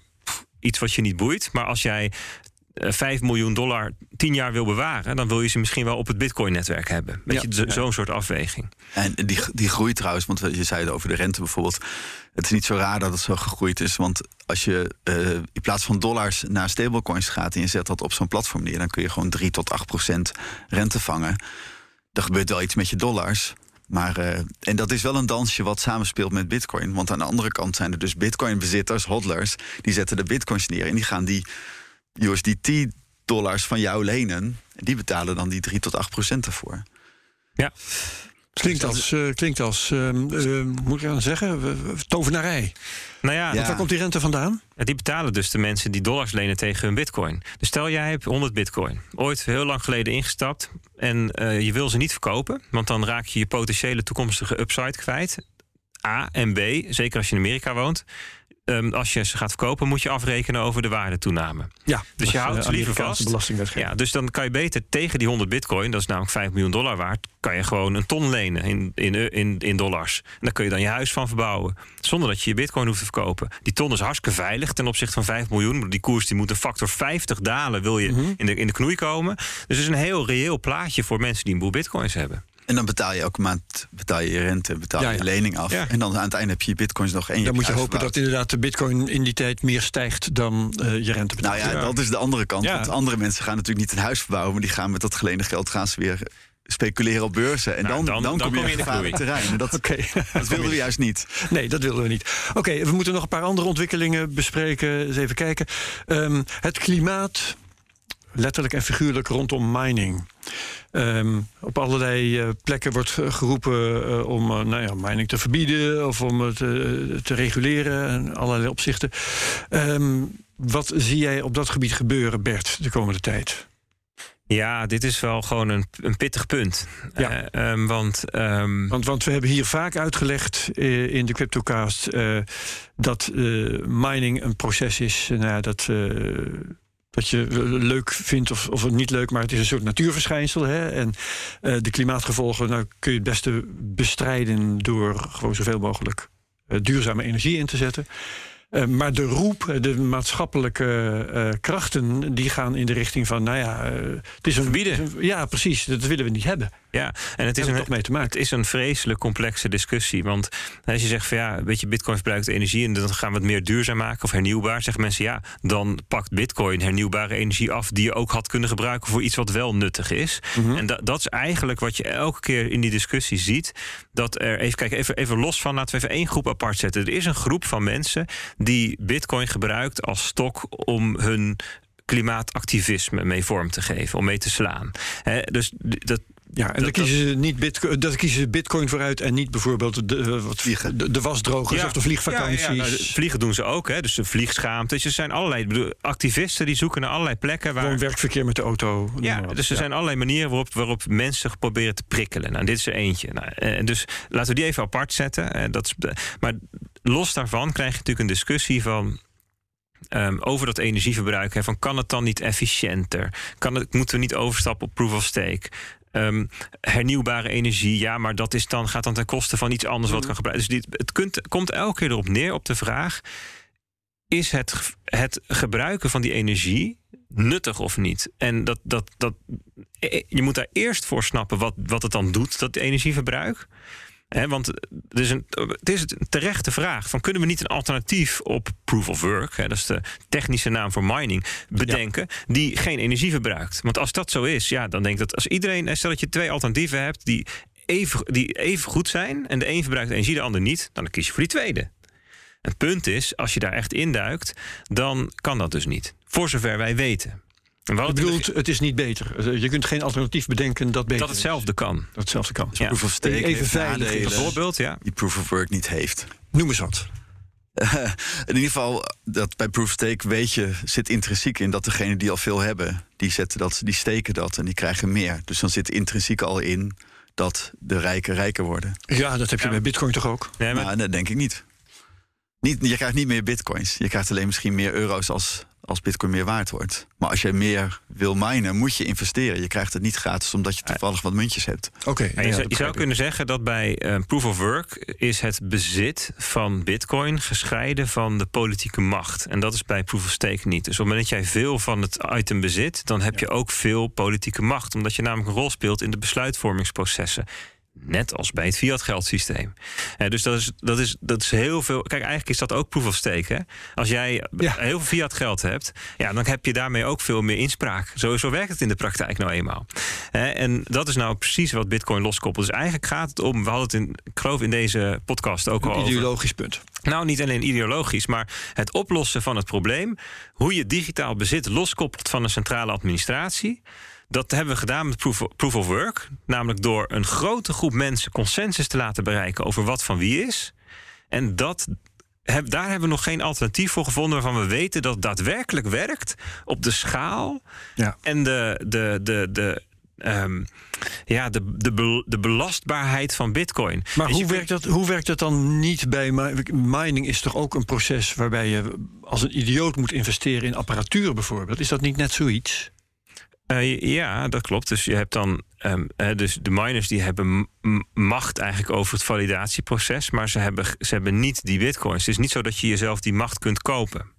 iets wat je niet boeit. Maar als jij 5 miljoen dollar 10 jaar wil bewaren, dan wil je ze misschien wel op het Bitcoin-netwerk hebben. Weet Ja, je, zo- ja. zo'n soort afweging. En die, die groeit trouwens, want je zei het over de rente bijvoorbeeld. Het is niet zo raar dat het zo gegroeid is. Want als je eh, in plaats van dollars naar stablecoins gaat en je zet dat op zo'n platform neer, dan kun je gewoon 3 tot 8 procent rente vangen. Er gebeurt wel iets met je dollars. Maar, eh, en dat is wel een dansje wat samenspeelt met bitcoin. Want aan de andere kant zijn er dus bitcoin-bezitters, hodlers... die zetten de bitcoins neer en die gaan die USDT-dollars van jou lenen. En die betalen dan die 3 tot 8 procent ervoor. Ja. Klinkt als, uh, klinkt als uh, uh, moet ik aan zeggen, tovenarij. Nou ja, Want waar komt die rente vandaan? Die betalen dus de mensen die dollars lenen tegen hun bitcoin. Dus stel jij hebt 100 bitcoin, ooit heel lang geleden ingestapt... en je wil ze niet verkopen, want dan raak je je potentiële toekomstige upside kwijt. A en B, zeker als je in Amerika woont... Um, als je ze gaat verkopen, moet je afrekenen over de waardetoename. Ja, dus je houdt ze liever vast. Ja, dus dan kan je beter tegen die 100 bitcoin, dat is namelijk 5 miljoen dollar waard, kan je gewoon een ton lenen in, in, in, in dollars. En daar kun je dan je huis van verbouwen. Zonder dat je je bitcoin hoeft te verkopen. Die ton is hartstikke veilig ten opzichte van 5 miljoen. Die koers die moet een factor 50 dalen, wil je mhm. in, de, in de knoei komen. Dus het is een heel reëel plaatje voor mensen die een boel bitcoins hebben. En dan betaal je elke maand betaal je, je rente, betaal je, je lening af. En dan aan het einde heb je je bitcoins nog één. Dan moet je hopen dat inderdaad de bitcoin in die tijd meer stijgt dan uh, je rente betaalt. Nou ja, dat is de andere kant. Want andere mensen gaan natuurlijk niet een huis verbouwen, maar die gaan met dat geleende geld gaan ze weer speculeren op beurzen. En nou, dan, dan, dan, kom je in gevaarlijk terrein. Dat, okay. dat wilden we juist niet. Nee, dat wilden we niet. Oké, we moeten nog een paar andere ontwikkelingen bespreken. Eens even kijken. Um, het klimaat letterlijk en figuurlijk rondom mining. Um, op allerlei uh, plekken wordt geroepen uh, om uh, nou ja, mining te verbieden of om het te reguleren in allerlei opzichten. Um, wat zie jij op dat gebied gebeuren, Bert, de komende tijd? Ja, dit is wel gewoon een, een pittig punt. Ja. Um, want, want, want we hebben hier vaak uitgelegd in de CryptoCast dat mining een proces is nou dat dat je leuk vindt of, of niet leuk, maar het is een soort natuurverschijnsel. Hè? En uh, de klimaatgevolgen nou, kun je het beste bestrijden door gewoon zoveel mogelijk uh, duurzame energie in te zetten. Uh, maar de roep, de maatschappelijke krachten, die gaan in de richting van, nou ja, het is een. Verbieden. Ja, precies, dat willen we niet hebben. Ja, en het is, een, mee te maken. het is een vreselijk complexe discussie. Want als je zegt van ja, weet je, bitcoin verbruikt energie en dan gaan we het meer duurzaam maken of hernieuwbaar, zeggen mensen ja, dan pakt bitcoin hernieuwbare energie af die je ook had kunnen gebruiken voor iets wat wel nuttig is. Mhm. En dat, dat is eigenlijk wat je elke keer in die discussie ziet. Dat er, even kijken, even, even los van, laten we even één groep apart zetten. Er is een groep van mensen die bitcoin gebruikt als stok om hun klimaatactivisme mee vorm te geven, om mee te slaan. dus dat, ja, en dan kiezen ze niet bitcoin, dat kiezen ze bitcoin vooruit en niet bijvoorbeeld de, eh, wat, vliegen. de, de wasdrogers of de vliegvakanties. Ja, nou, vliegen doen ze ook, hè? dus de vliegschaamte. Dus er zijn allerlei bedoel, activisten die zoeken naar allerlei plekken waar. Gewoon werkverkeer met de auto. Ja, dus er zijn allerlei manieren waarop, waarop mensen proberen te prikkelen. Nou, dit is er eentje. Nou, eh, dus laten we die even apart zetten. Eh, dat is, maar los daarvan krijg je natuurlijk een discussie van. Um, over dat energieverbruik. Hè, van kan het dan niet efficiënter? Kan het, moeten we niet overstappen op proof of stake? Um, hernieuwbare energie, ja, maar dat is dan, gaat dan ten koste van iets anders wat mm. kan gebruiken. Dus dit, het kunt, komt elke keer erop neer op de vraag: is het, het gebruiken van die energie nuttig of niet? En dat, dat, dat, eh, je moet daar eerst voor snappen wat, wat het dan doet, dat energieverbruik want het is, een, het is terechte vraag: van kunnen we niet een alternatief op proof of work, dat is de technische naam voor mining, bedenken die geen energie verbruikt? Want als dat zo is, ja, dan denk ik dat als iedereen, stel dat je twee alternatieven hebt die even, die even goed zijn en de een verbruikt energie, de ander niet, dan kies je voor die tweede. Het punt is, als je daar echt induikt, dan kan dat dus niet. Voor zover wij weten. Je bedoelt, het is niet beter. Je kunt geen alternatief bedenken dat beter Dat hetzelfde kan. Dat hetzelfde kan. Ja. Proof of stake Even veilig. Bijvoorbeeld, ja. Die proof of work niet heeft. Noem eens wat. in ieder geval, dat bij proof of stake weet je, zit intrinsiek in dat degenen die al veel hebben, die, zetten dat, die steken dat en die krijgen meer. Dus dan zit intrinsiek al in dat de rijken rijker worden. Ja, dat heb je bij Bitcoin toch ook? Nee, maar... Nou, dat denk ik niet. niet. Je krijgt niet meer bitcoins. Je krijgt alleen misschien meer euro's als als Bitcoin meer waard wordt. Maar als je meer wil minen, moet je investeren. Je krijgt het niet gratis omdat je toevallig wat muntjes hebt. Oké. je, zou kunnen zeggen dat bij uh, proof of work is het bezit van Bitcoin gescheiden van de politieke macht. En dat is bij proof of stake niet. Dus op het moment dat jij veel van het item bezit, dan heb je ook veel politieke macht, omdat je namelijk een rol speelt in de besluitvormingsprocessen. Net als bij het fiat geldsysteem. dus dat is, dat, is, dat is heel veel. Kijk, eigenlijk is dat ook proof of stake. Hè? Als jij heel veel fiat geld hebt, ja, dan heb je daarmee ook veel meer inspraak. Zo, zo werkt het in de praktijk nou eenmaal. en dat is nou precies wat Bitcoin loskoppelt. Dus eigenlijk gaat het om, we hadden het in, ik geloof in deze podcast ook al. Een ideologisch punt. Nou, niet alleen ideologisch, maar het oplossen van het probleem. Hoe je digitaal bezit loskoppelt van een centrale administratie Dat hebben we gedaan met proof of, proof of work. Namelijk door een grote groep mensen consensus te laten bereiken over wat van wie is. En dat, heb, daar hebben we nog geen alternatief voor gevonden waarvan we weten dat het daadwerkelijk werkt op de schaal Ja. en de, de, de, de, ehm, ja, de, de, de belastbaarheid van Bitcoin. Maar Dus hoe werkt, dat, hoe werkt dat dan niet bij mi- mining? Is toch ook een proces waarbij je als een idioot moet investeren in apparatuur bijvoorbeeld? Is dat niet net zoiets? Eh, ja, dat klopt. Dus je hebt dan. eh, dus de miners die hebben macht eigenlijk over het validatieproces, maar ze hebben, ze hebben niet die bitcoins. Het is niet zo dat je jezelf die macht kunt kopen.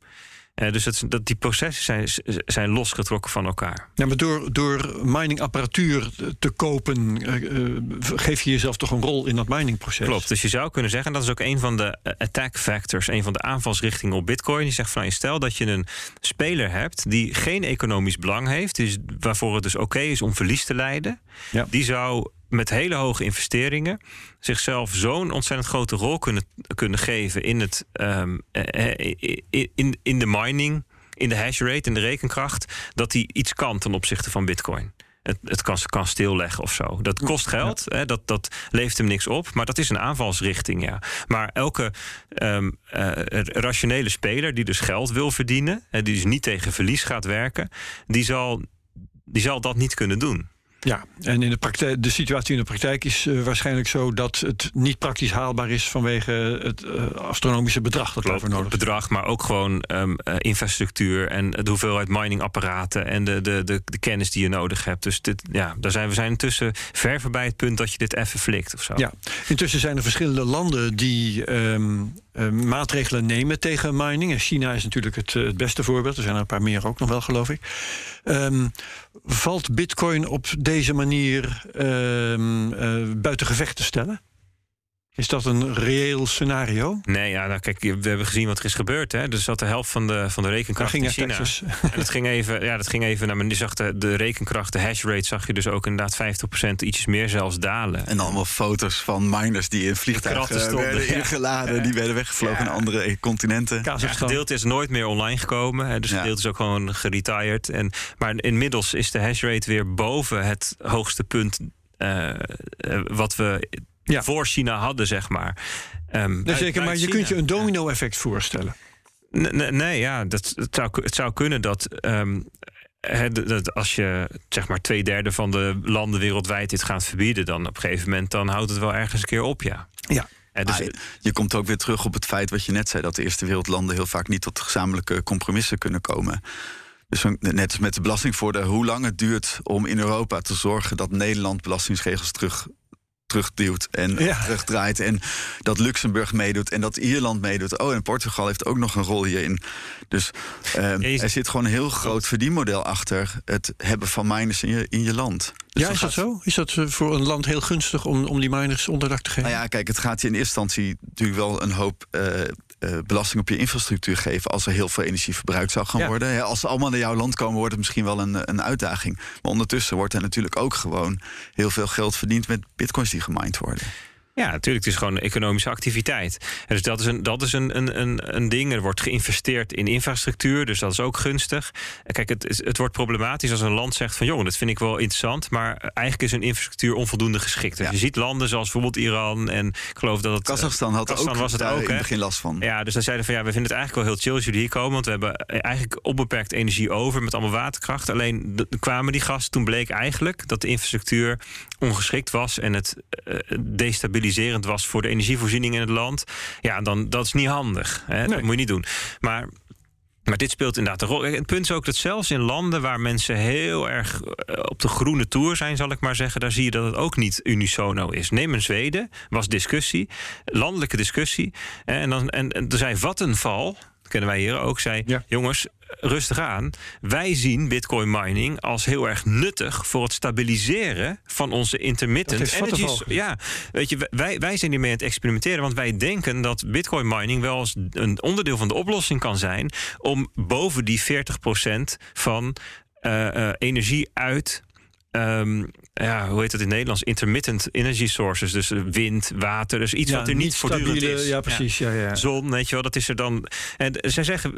Eh, dus dat, dat die processen zijn, zijn losgetrokken van elkaar. Ja, maar door, door miningapparatuur te kopen, eh, eh, geef je jezelf toch een rol in dat miningproces? Klopt. Dus je zou kunnen zeggen, en dat is ook een van de attack factors, een van de aanvalsrichtingen op Bitcoin. Die zegt van je stel dat je een speler hebt die geen economisch belang heeft, dus waarvoor het dus oké is om verlies te leiden. Ja. Die zou met hele hoge investeringen zichzelf zo'n ontzettend grote rol kunnen, kunnen geven in, het, ehm, eh, eh, in, in de mining, in de hash rate, in de rekenkracht, dat hij iets kan ten opzichte van Bitcoin. Het, het kan, kan stilleggen of zo. Dat kost geld, hè, dat, dat levert hem niks op. Maar dat is een aanvalsrichting, ja. Maar elke ehm, eh, rationele speler die dus geld wil verdienen... en die dus niet tegen verlies gaat werken... die zal, die zal dat niet kunnen doen. Ja, en in de, praktijk, de situatie in de praktijk is eh, waarschijnlijk zo dat het niet praktisch haalbaar is vanwege het eh, astronomische bedrag dat daarvoor nodig is. bedrag, maar ook gewoon ehm, eh, infrastructuur en de hoeveelheid miningapparaten en de, de, de, de kennis die je nodig hebt. Dus dit, ja, daar zijn we zijn intussen ver voorbij het punt dat je dit even flikt of zo. Ja, intussen zijn er verschillende landen die ehm, eh, maatregelen nemen tegen mining. En China is natuurlijk het, eh, het beste voorbeeld. Er zijn er een paar meer ook nog wel, geloof ik. Ehm, valt Bitcoin op deze manier ehm, eh, buiten gevecht te stellen? Is dat een reëel scenario? Nee, ja, nou kijk, we hebben gezien wat er is gebeurd. Hè? Dus dat de helft van de, van de rekenkracht ging in naar China. Texas. En dat ging even, ja, dat ging even naar beneden. Je zag de, de rekenkracht, de hash rate, zag je dus ook inderdaad 50% ietsjes meer zelfs dalen. En allemaal foto's van miners die in vliegtuigen stonden, werden ja. ingeladen. Die werden weggevlogen Ja. naar andere continenten. Ja, Kazachstan. gedeelte is nooit meer online gekomen. Hè, dus Ja. gedeelte is ook gewoon geretired. En, maar inmiddels is de hash rate weer boven het hoogste punt eh, eh, wat we Ja. voor China hadden, zeg maar. Ehm, Nee, uit- zeker, maar je China. kunt je een domino-effect voorstellen. Nee, nee, nee, ja, dat, het, zou, het zou kunnen dat. ehm, dat- als je zeg maar twee derde van de landen wereldwijd dit gaat verbieden, dan op een gegeven moment dan houdt het wel ergens een keer op, ja. Ja. Hè, dus, Maar je komt ook weer terug op het feit wat je net zei... dat de eerste wereldlanden heel vaak niet tot gezamenlijke compromissen kunnen komen. Dus net als met de belastingvoordeel, hoe lang het duurt om in Europa te zorgen... dat Nederland belastingsregels terug, terugduwt en Ja. terugdraait... en dat Luxemburg meedoet en dat Ierland meedoet. Oh, en Portugal heeft ook nog een rol hierin. Dus eh, je ziet- er zit gewoon een heel groot verdienmodel achter... het hebben van miners in je, in je land. Dus ja, is dat gaat- zo? Is dat eh, voor een land heel gunstig om, om die miners onderdak te geven? Nou ja, kijk, het gaat je in eerste instantie natuurlijk wel een hoop eh, eh, belasting op je infrastructuur geven. als er heel veel energie verbruikt zou gaan Ja. worden. Als ze allemaal naar jouw land komen, wordt het misschien wel een, een uitdaging. Maar ondertussen wordt er natuurlijk ook gewoon heel veel geld verdiend met bitcoins die gemined worden. Ja, natuurlijk. Het is gewoon economische activiteit. En dus dat is, een, dat is een, een, een, een ding. Er wordt geïnvesteerd in infrastructuur, dus dat is ook gunstig. En Kijk, het, het wordt problematisch als een land zegt van... joh, dat vind ik wel interessant, maar eigenlijk is een infrastructuur onvoldoende geschikt. Dus Ja. je ziet landen zoals bijvoorbeeld Iran en ik geloof dat het... Kazachstan had Kazachstan ook was het daar ook, in hè? het begin last van. Ja, dus dan zeiden van ja, we vinden het eigenlijk wel heel chill als jullie hier komen. Want we hebben eigenlijk onbeperkt energie over met allemaal waterkracht. Alleen kwamen die gasten, toen bleek eigenlijk dat de infrastructuur ongeschikt was en het eh, destabiliserend was voor de energievoorziening in het land. Ja, dan dat is niet handig. Hè? Dat moet je niet doen. Maar. Maar dit speelt inderdaad een rol. Het punt is ook dat zelfs in landen waar mensen heel erg eh, op de groene tour zijn, zal ik maar zeggen, daar zie je dat het ook niet unisono is. Neem een Zweden, was discussie, landelijke discussie. En, dan, en, en er zei Vattenfall, dat kennen wij hier ook, zei: Ja. jongens, rustig aan. Wij zien bitcoin mining als heel erg nuttig voor het stabiliseren van onze intermittent. Vattenfall Ja, weet je, wij, wij zijn hiermee aan het experimenteren, want wij denken dat bitcoin mining wel eens een onderdeel van de oplossing kan zijn om boven die 40% van eh, eh, energie uit. ehm, ja, hoe heet dat in het Nederlands? Intermittent energy sources. Dus eh, wind, water. Dus iets Ja, wat er niet, voortdurend stabiele- is. Ja, precies. Ja. Ja, Zon, weet je wel, dat is er dan. En zij zeggen.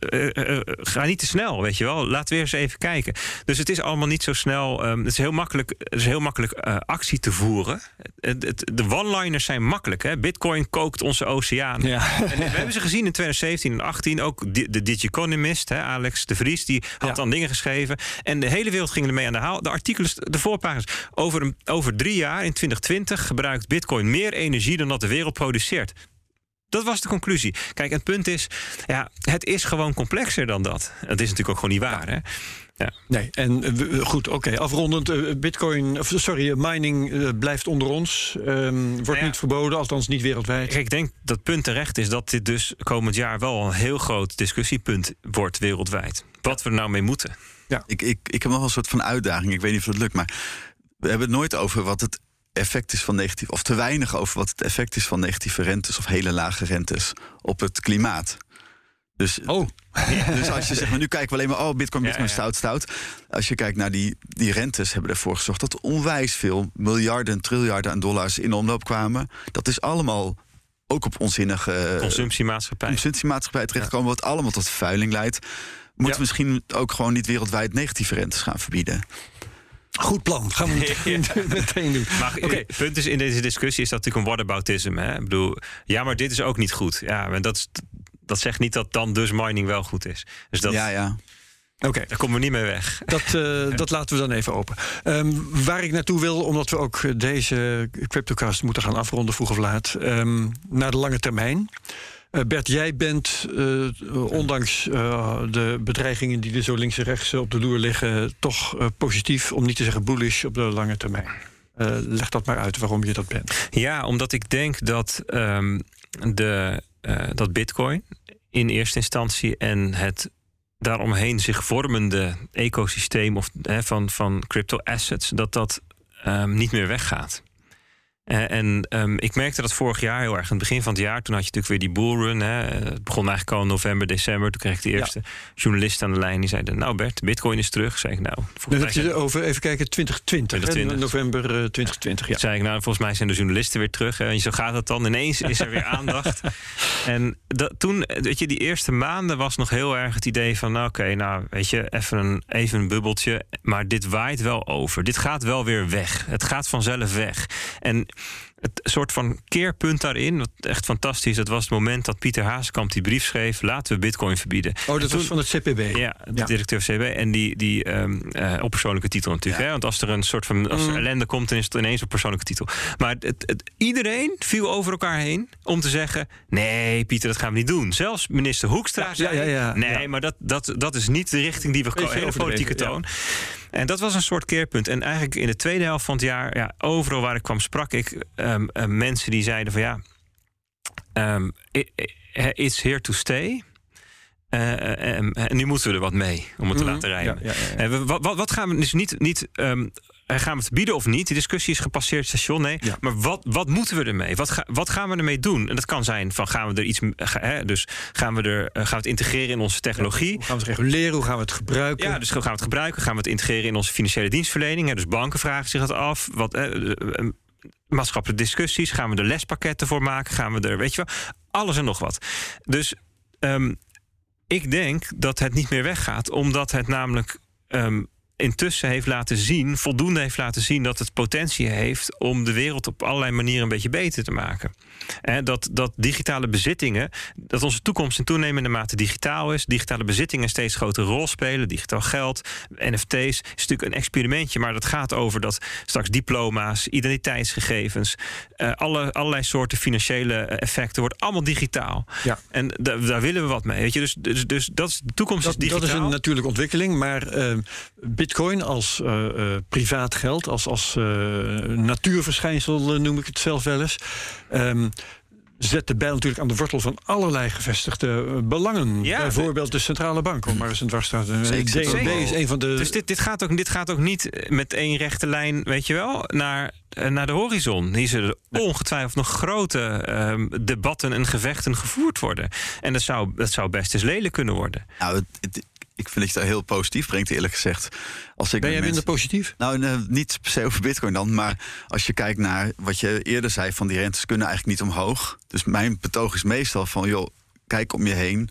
Eh, eh, eh, ga niet te snel, weet je wel. Laat weer eens even kijken. Dus het is allemaal niet zo snel. ehm, het is heel makkelijk, het is heel makkelijk actie te voeren. Het- het- de one-liners zijn makkelijk. Hè? Bitcoin kookt onze oceaan. Ja. En we hebben ze gezien in 2017 en 2018. Ook di- de Digiconomist, hè, Alex de Vries, die had Ja. dan dingen geschreven. En de hele wereld ging ermee aan de haal. De artikelen, de voorpagina's. Over, een, over drie jaar, in 2020, gebruikt Bitcoin meer energie dan dat de wereld produceert. Dat was de conclusie. Kijk, het punt is, ja, het is gewoon complexer dan dat. Het is natuurlijk ook gewoon niet waar. Hè? Ja. Nee, en goed, oké. Afrondend, eh, bitcoin, of sorry, eh, mining eh, blijft onder ons. Ehm, wordt ja. niet verboden, althans niet wereldwijd. Kijk, ik denk dat het punt terecht is dat dit dus komend jaar wel een heel groot discussiepunt wordt wereldwijd. Wat we er nou mee moeten. Ik, ik, ik heb nog wel een soort van uitdaging. Ik weet niet of het lukt, maar we hebben het nooit over wat het effect is van negatief, of te weinig over wat het effect is van negatieve rentes of hele lage rentes op het klimaat. Dus, Oh, dus als je zegt, maar nu kijken we alleen maar, oh, bitcoin, bitcoin, Ja, ja. stout, stout. Als je kijkt naar die, die rentes, hebben ervoor gezorgd dat onwijs veel miljarden, triljarden aan dollars in omloop kwamen. Dat is allemaal ook op onzinnige Consumptiemaatschappij. consumptiemaatschappij terechtkomen, wat allemaal tot vervuiling leidt. Moeten Ja. we misschien ook gewoon niet wereldwijd negatieve rentes gaan verbieden? Goed plan. Gaan we meteen, meteen doen. Maar Oké. het punt is in deze discussie is dat natuurlijk een whataboutism. Hè? Ik bedoel, ja, maar dit is ook niet goed. Ja, maar dat, is, dat zegt niet dat dan dus mining wel goed is. Dus dat, ja, ja. Oké. daar komen we niet mee weg. Dat, eh, dat laten we dan even open. Ehm, waar ik naartoe wil, omdat we ook deze CryptoCast moeten gaan afronden, vroeg of laat, ehm, naar de lange termijn. Eh, Bert, jij bent, eh, ondanks eh, de bedreigingen die er zo links en rechts op de loer liggen, toch positief, om niet te zeggen bullish op de lange termijn. Leg dat maar uit waarom je dat bent. Ja, omdat ik denk dat, ehm, de, dat Bitcoin in eerste instantie en het daaromheen zich vormende ecosysteem of, van, van crypto assets, dat dat ehm, niet meer weggaat. Eh, en ehm, ik merkte dat vorig jaar heel erg. Aan het begin van het jaar, toen had je natuurlijk weer die bullrun. Hè. Het begon eigenlijk al in november, december. Toen kreeg ik de eerste journalist aan de lijn. Die zeiden, nou Bert, bitcoin is terug. Zei ik, nou, Dan heb je het over, even kijken, 2020. hè? 2020. november eh, 2020. Ja. zei ik, nou, volgens mij zijn de journalisten weer terug. En zo gaat het dan. Ineens is er weer aandacht. En dat, toen, weet je, die eerste maanden was nog heel erg het idee van... nou, oké, nou, weet je, even een, even een bubbeltje. Maar dit waait wel over. Dit gaat wel weer weg. Het gaat vanzelf weg. En het soort van keerpunt daarin, wat echt fantastisch... dat was het moment dat Pieter Haaskamp die brief schreef... laten we bitcoin verbieden. Oh, dat toen- was van het CPB. ja, de Ja. directeur CB. En die, die ehm, eh, op persoonlijke titel natuurlijk. Ja. Hè? Want als er een soort van als er Mm. ellende komt, dan is het ineens op persoonlijke titel. Maar het, het, iedereen viel over elkaar heen om te zeggen: nee, Pieter, dat gaan we niet doen. Zelfs minister Hoekstra Ja, zei: ja, ja, ja. nee, maar dat, dat, dat is niet de richting die we komen. Hele politieke ja. toon. En dat was een soort keerpunt. En eigenlijk in de tweede helft van het jaar, ja, overal waar ik kwam, sprak ik ehm, eh, mensen die zeiden van ja, i- it's here to stay. Eh, ehm, en nu moeten we er wat mee om het te Mhm. laten rijden. Ja, ja, ja, wat, wat, gaan we dus niet, niet eh, gaan we het bieden of niet? Die discussie is gepasseerd station, nee. Ja. Maar wat, wat moeten we ermee? Wat, ga- wat gaan we ermee doen? En dat kan zijn van gaan we er iets, hè, dus gaan we er, eh, gaan we het integreren in onze technologie? Hoe gaan we het reguleren? Hoe gaan we het gebruiken? Ja, dus gaan we het gebruiken? Gaan we het integreren in onze financiële dienstverlening? Hè? Dus banken vragen zich dat af. Wat, eh, eh, eh, maatschappelijke discussies. Gaan we er lespakketten voor maken? Gaan we er, weet je wel, alles en nog wat. Dus ehm, ik denk dat het niet meer weggaat, omdat het namelijk ehm, intussen heeft laten zien, voldoende heeft laten zien dat het potentie heeft om de wereld op allerlei manieren een beetje beter te maken. Hè, dat, dat digitale bezittingen, dat onze toekomst in toenemende mate digitaal is, digitale bezittingen een steeds grotere rol spelen, digitaal geld, NFT's, is natuurlijk een experimentje, maar dat gaat over dat straks diploma's, identiteitsgegevens, eh, alle, allerlei soorten financiële effecten wordt allemaal digitaal. Ja. En da- daar willen we wat mee. Weet je? Dus, dus, dus dat is, de toekomst Dat, is digitaal. dat is een natuurlijke ontwikkeling, maar eh, bitcoin als eh, eh, privaat geld, als, als eh, natuurverschijnsel noem ik het zelf wel eens, ehm, zet de bijl natuurlijk aan de wortel van allerlei gevestigde belangen. Ja, Bijvoorbeeld de centrale bank, om maar eens een dwars te houden. Zeker. DNB is een van de... Dus dit, dit, gaat ook, dit gaat ook niet met één rechte lijn, weet je wel, naar, naar de horizon. Hier zullen ongetwijfeld nog grote ehm, debatten en gevechten gevoerd worden. En dat zou, dat zou best eens lelijk kunnen worden. Nou, het, het- ik vind dat je dat heel positief brengt, eerlijk gezegd. Als ik ben jij minder positief? Nou, eh, niet per se over bitcoin dan, maar als je kijkt naar wat je eerder zei van die rentes kunnen eigenlijk niet omhoog. Dus mijn betoog is meestal van, joh, kijk om je heen.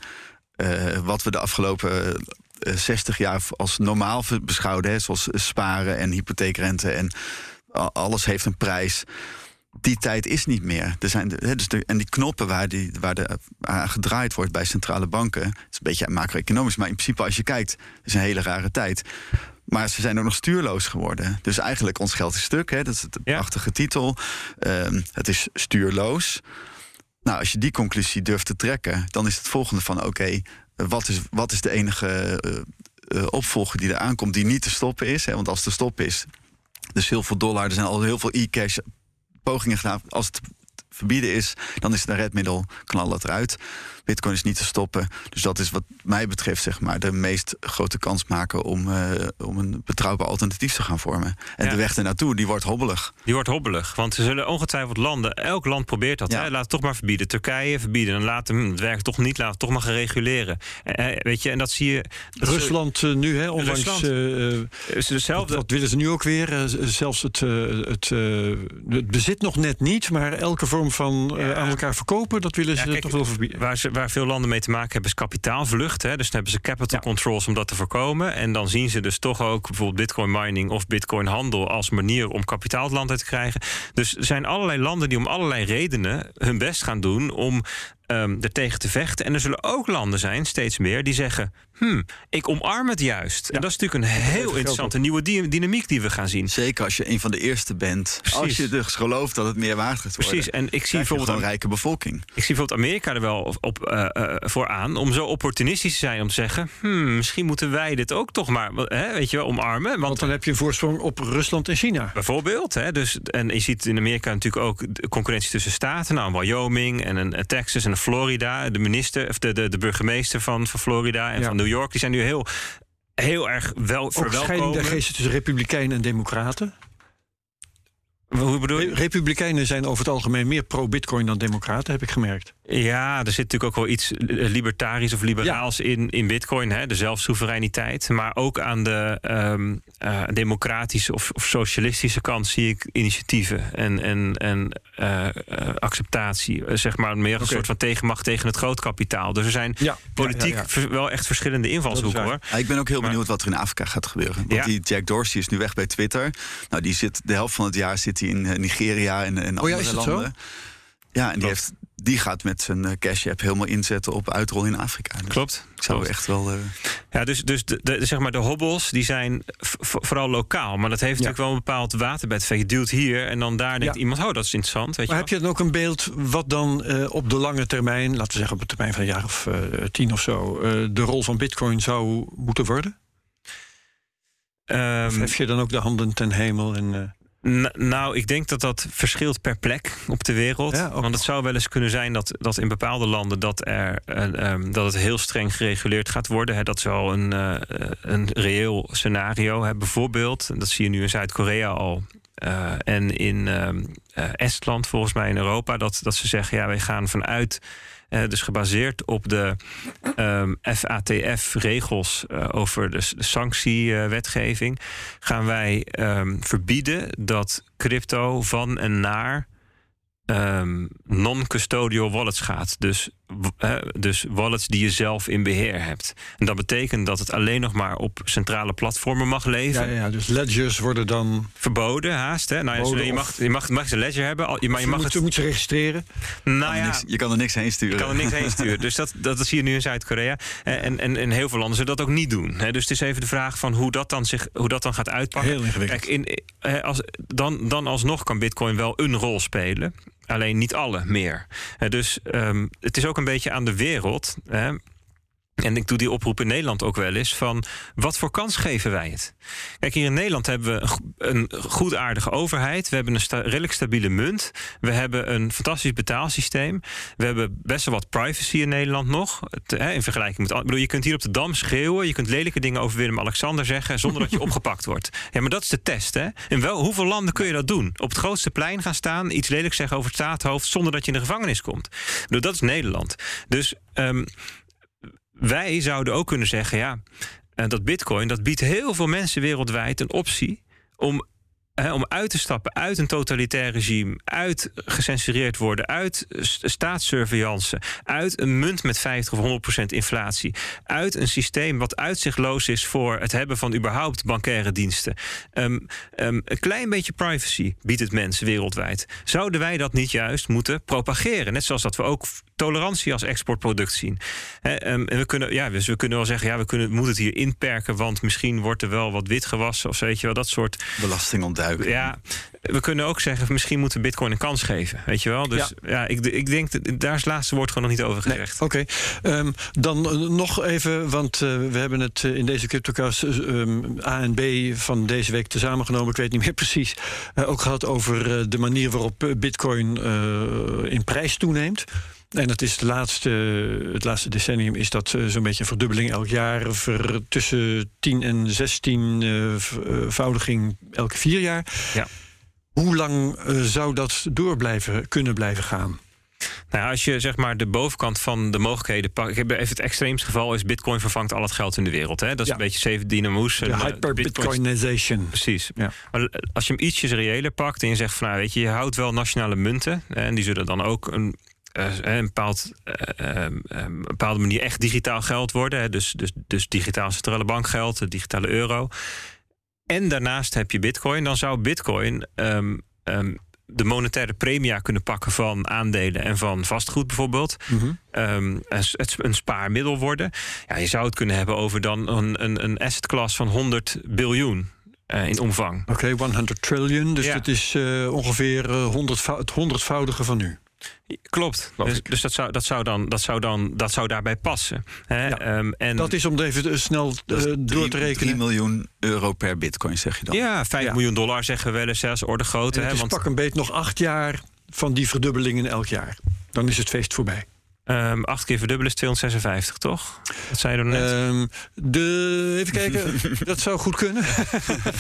eh, wat we de afgelopen uh, 60 jaar als normaal beschouwden, hè, zoals sparen en hypotheekrente en alles heeft een prijs. Die tijd is niet meer. Er zijn de, dus de, en die knoppen waar, die, waar de, aan gedraaid wordt bij centrale banken. Het is een beetje macro-economisch, maar in principe als je kijkt, is een hele rare tijd. Maar ze zijn ook nog stuurloos geworden. Dus eigenlijk ons geld is stuk. Hè? Dat is de prachtige titel. Uh, het is stuurloos. Nou, als je die conclusie durft te trekken, dan is het volgende van: oké, wat, is, wat is de enige uh, opvolger die er aankomt die niet te stoppen is? Hè? Want als te stoppen is, dus heel veel dollar, er zijn al heel veel e-cash pogingen gedaan. Als het verbieden is, dan is het een redmiddel, knal het eruit. Bitcoin is niet te stoppen. Dus dat is wat mij betreft zeg maar, de meest grote kans maken om, uh, om een betrouwbaar alternatief te gaan vormen. En de weg ernaartoe, die wordt hobbelig. Die wordt hobbelig, want ze zullen ongetwijfeld landen, elk land probeert dat. Ja. Hè? Laat het toch maar verbieden. Turkije verbieden, dan laten hm, het werkt toch niet, laat het toch maar gaan reguleren. Eh, eh weet je, en dat zie je. Dat Rusland nu, hè, onlangs. Rusland, uh, is dezelfde. Wat, willen ze nu ook weer? zelfs het, het, het bezit nog net niet, maar elke vorm van ja. aan elkaar verkopen, dat willen ze kijk, toch wel verbieden. Waar ze, waar veel landen mee te maken hebben, is kapitaalvlucht. Hè. Dus dan hebben ze capital controls om dat te voorkomen. En dan zien ze dus toch ook bijvoorbeeld bitcoin mining of bitcoin handel als manier om kapitaal het land uit te krijgen. Dus er zijn allerlei landen die om allerlei redenen hun best gaan doen om um, er tegen te vechten. En er zullen ook landen zijn, steeds meer, die zeggen: hmm, ik omarm het juist. En dat is natuurlijk een heel interessante nieuwe dynamiek die we gaan zien. Zeker als je een van de eerste bent. Precies. Als je dus gelooft dat het meer waard gaat worden. Precies. En ik zie bijvoorbeeld een rijke bevolking. Ik zie bijvoorbeeld Amerika er wel op, uh, uh, voor aan om zo opportunistisch te zijn om te zeggen: hmm, misschien moeten wij dit ook toch maar, hè, weet je wel, omarmen. Want, want, dan heb je een voorsprong op Rusland en China. Bijvoorbeeld. Hè, dus, en je ziet in Amerika natuurlijk ook de concurrentie tussen staten. Nou, Wyoming en een Texas en een Florida, de minister of de, de, de burgemeester van, van Florida en van New York, die zijn nu heel, heel erg wel verwelkomen. de geesten tussen republikeinen en democraten? Hoe bedoel je? Republikeinen zijn over het algemeen meer pro-Bitcoin dan Democraten, heb ik gemerkt. Ja, er zit natuurlijk ook wel iets libertarisch of liberaals in, in Bitcoin, hè, de zelfsoevereiniteit. Maar ook aan de um, uh, democratische of, of, socialistische kant zie ik initiatieven en, en, en uh, acceptatie. Zeg maar meer een soort van tegenmacht tegen het grootkapitaal. Dus er zijn ja, politiek ja, wel echt verschillende invalshoeken hoor. ik ben ook heel benieuwd wat er in Afrika gaat gebeuren. Want die Jack Dorsey is nu weg bij Twitter. Nou, die zit de helft van het jaar zit hij in Nigeria en, en oh, andere landen. Zo? Ja, en die, heeft, die gaat met zijn uh, Cash App helemaal inzetten op uitrol in Afrika. Dus Klopt. Ik zou echt wel. Uh... Ja, dus, dus de, de, zeg maar de hobbels die zijn vooral lokaal. Maar dat heeft natuurlijk wel een bepaald waterbed. Je duwt hier en dan daar denkt iemand: oh, dat is interessant. Weet maar je heb je dan ook een beeld wat dan uh, op de lange termijn, laten we zeggen op de termijn van een jaar of tien of zo, de rol van Bitcoin zou moeten worden? Um, of heb je dan ook de handen ten hemel en. Nou, ik denk dat dat verschilt per plek op de wereld. Want het zou wel eens kunnen zijn dat, dat in bepaalde landen dat, er, uh, dat het heel streng gereguleerd gaat worden. Hè. Dat is wel een, uh, een reëel scenario. Hè. Bijvoorbeeld, dat zie je nu in Zuid-Korea al. Uh, en in uh, Estland, volgens mij in Europa, dat, dat ze zeggen: ja, wij gaan vanuit uh, dus gebaseerd op de ehm, FATF-regels eh, over de, de sanctiewetgeving, gaan wij um, verbieden dat crypto van en naar um, non-custodial wallets gaat. Dus, dus wallets die je zelf in beheer hebt. En dat betekent dat het alleen nog maar op centrale platformen mag leven. Ja, ja dus ledgers worden dan... Verboden, haast. Hè? Nou, je, je, mag, je, mag, mag een ledger hebben, maar je, mag moet, het... moet ze registreren. Nou, ja, niks, je kan er niks heen sturen. Je kan er niks heen sturen. Dus dat, dat zie je nu in Zuid-Korea. En, en, en heel veel landen zullen dat ook niet doen. Dus het is even de vraag van hoe dat dan, zich, hoe dat dan gaat uitpakken. Heel ingewikkeld. Kijk, in, als, dan, dan alsnog kan bitcoin wel een rol spelen. Alleen niet alle meer. dus um, het is ook een beetje aan de wereld. Hè, en ik doe die oproep in Nederland ook wel eens van wat voor kans geven wij het? Kijk, hier in Nederland hebben we een goedaardige overheid. We hebben een sta redelijk stabiele munt. We hebben een fantastisch betaalsysteem. We hebben best wel wat privacy in Nederland nog. hè, in vergelijking met. Ik bedoel, je kunt hier op de dam schreeuwen. Je kunt lelijke dingen over Willem-Alexander zeggen. zonder dat je opgepakt wordt. Ja, maar dat is de test. Hè? In wel, hoeveel landen kun je dat doen? Op het grootste plein gaan staan. iets lelijks zeggen over het staatshoofd. zonder dat je in de gevangenis komt. Bedoel, dat is Nederland. Dus. Um, wij zouden ook kunnen zeggen, ja, dat bitcoin, dat biedt heel veel mensen wereldwijd een optie om om uit te stappen uit een totalitair regime, uit gecensureerd worden, uit staatssurveillance, uit een munt met 50 of 100 procent inflatie, uit een systeem wat uitzichtloos is voor het hebben van überhaupt bankaire diensten. Um, um, een klein beetje privacy biedt het mensen wereldwijd. Zouden wij dat niet juist moeten propageren? Net zoals dat we ook tolerantie als exportproduct zien. He, um, en we kunnen, ja, dus we kunnen wel zeggen, ja, we kunnen, moeten het hier inperken, want misschien wordt er wel wat wit gewassen of weet je wel, dat soort. Belasting ontduiken. Ja, we kunnen ook zeggen, misschien moeten Bitcoin een kans geven. Weet je wel? Dus ja, ik, ik denk, daar is het laatste woord gewoon nog niet over gezegd. Oké, ehm, dan eh, nog even, want uh, we hebben het eh, in deze CryptoCast um, A en B van deze week tezamen genomen. Ik weet niet meer precies. Uh, ook gehad over de manier waarop Bitcoin in prijs toeneemt. En dat is het laatste, het laatste decennium is dat zo'n beetje een verdubbeling elk jaar. Ver, tussen 10 en 16 uh, voudiging elke vier jaar. Ja. Hoe lang zou dat door blijven, kunnen blijven gaan? Nou, als je zeg maar de bovenkant van de mogelijkheden pakt. Ik heb even het extreemste geval is Bitcoin vervangt al het geld in de wereld. Hè? Dat is ja. een beetje zeven dynamoes. De hyper-Bitcoinization. Precies. Ja. Maar als je hem ietsjes reëler pakt en je zegt van nou weet je, je houdt wel nationale munten. En die zullen dan ook een een, bepaald, uh, een bepaalde manier echt digitaal geld worden. Hè? Dus, dus, dus digitaal centrale bankgeld, de digitale euro. En daarnaast heb je bitcoin. Dan zou bitcoin um, um, de monetaire premia kunnen pakken van aandelen en van vastgoed bijvoorbeeld. Mm -hmm. um, het, een spaarmiddel worden. Ja, je zou het kunnen hebben over dan een, een, een asset class van 100 biljoen. Uh, in omvang. Oké, okay, 100 trillion. Dus Ja. dat is uh, ongeveer uh, 100 het honderdvoudige van nu. Klopt. Dus, dus dat, zou, dat, zou dan, dat, zou dan, dat zou daarbij passen. Hè? Ja. Ehm, en Dat is om even eh, snel eh, door te 3 rekenen. miljoen euro per bitcoin, zeg je dan. ja, 5 Ja. miljoen dollar zeggen we wel eens, zelfs orde het Hè? is Want pak een beet nog acht jaar van die verdubbelingen elk jaar. Dan is het feest voorbij. Ehm, acht keer verdubbelen is 256, toch? Dat zei je er net. Ehm, de, even kijken, dat zou goed kunnen.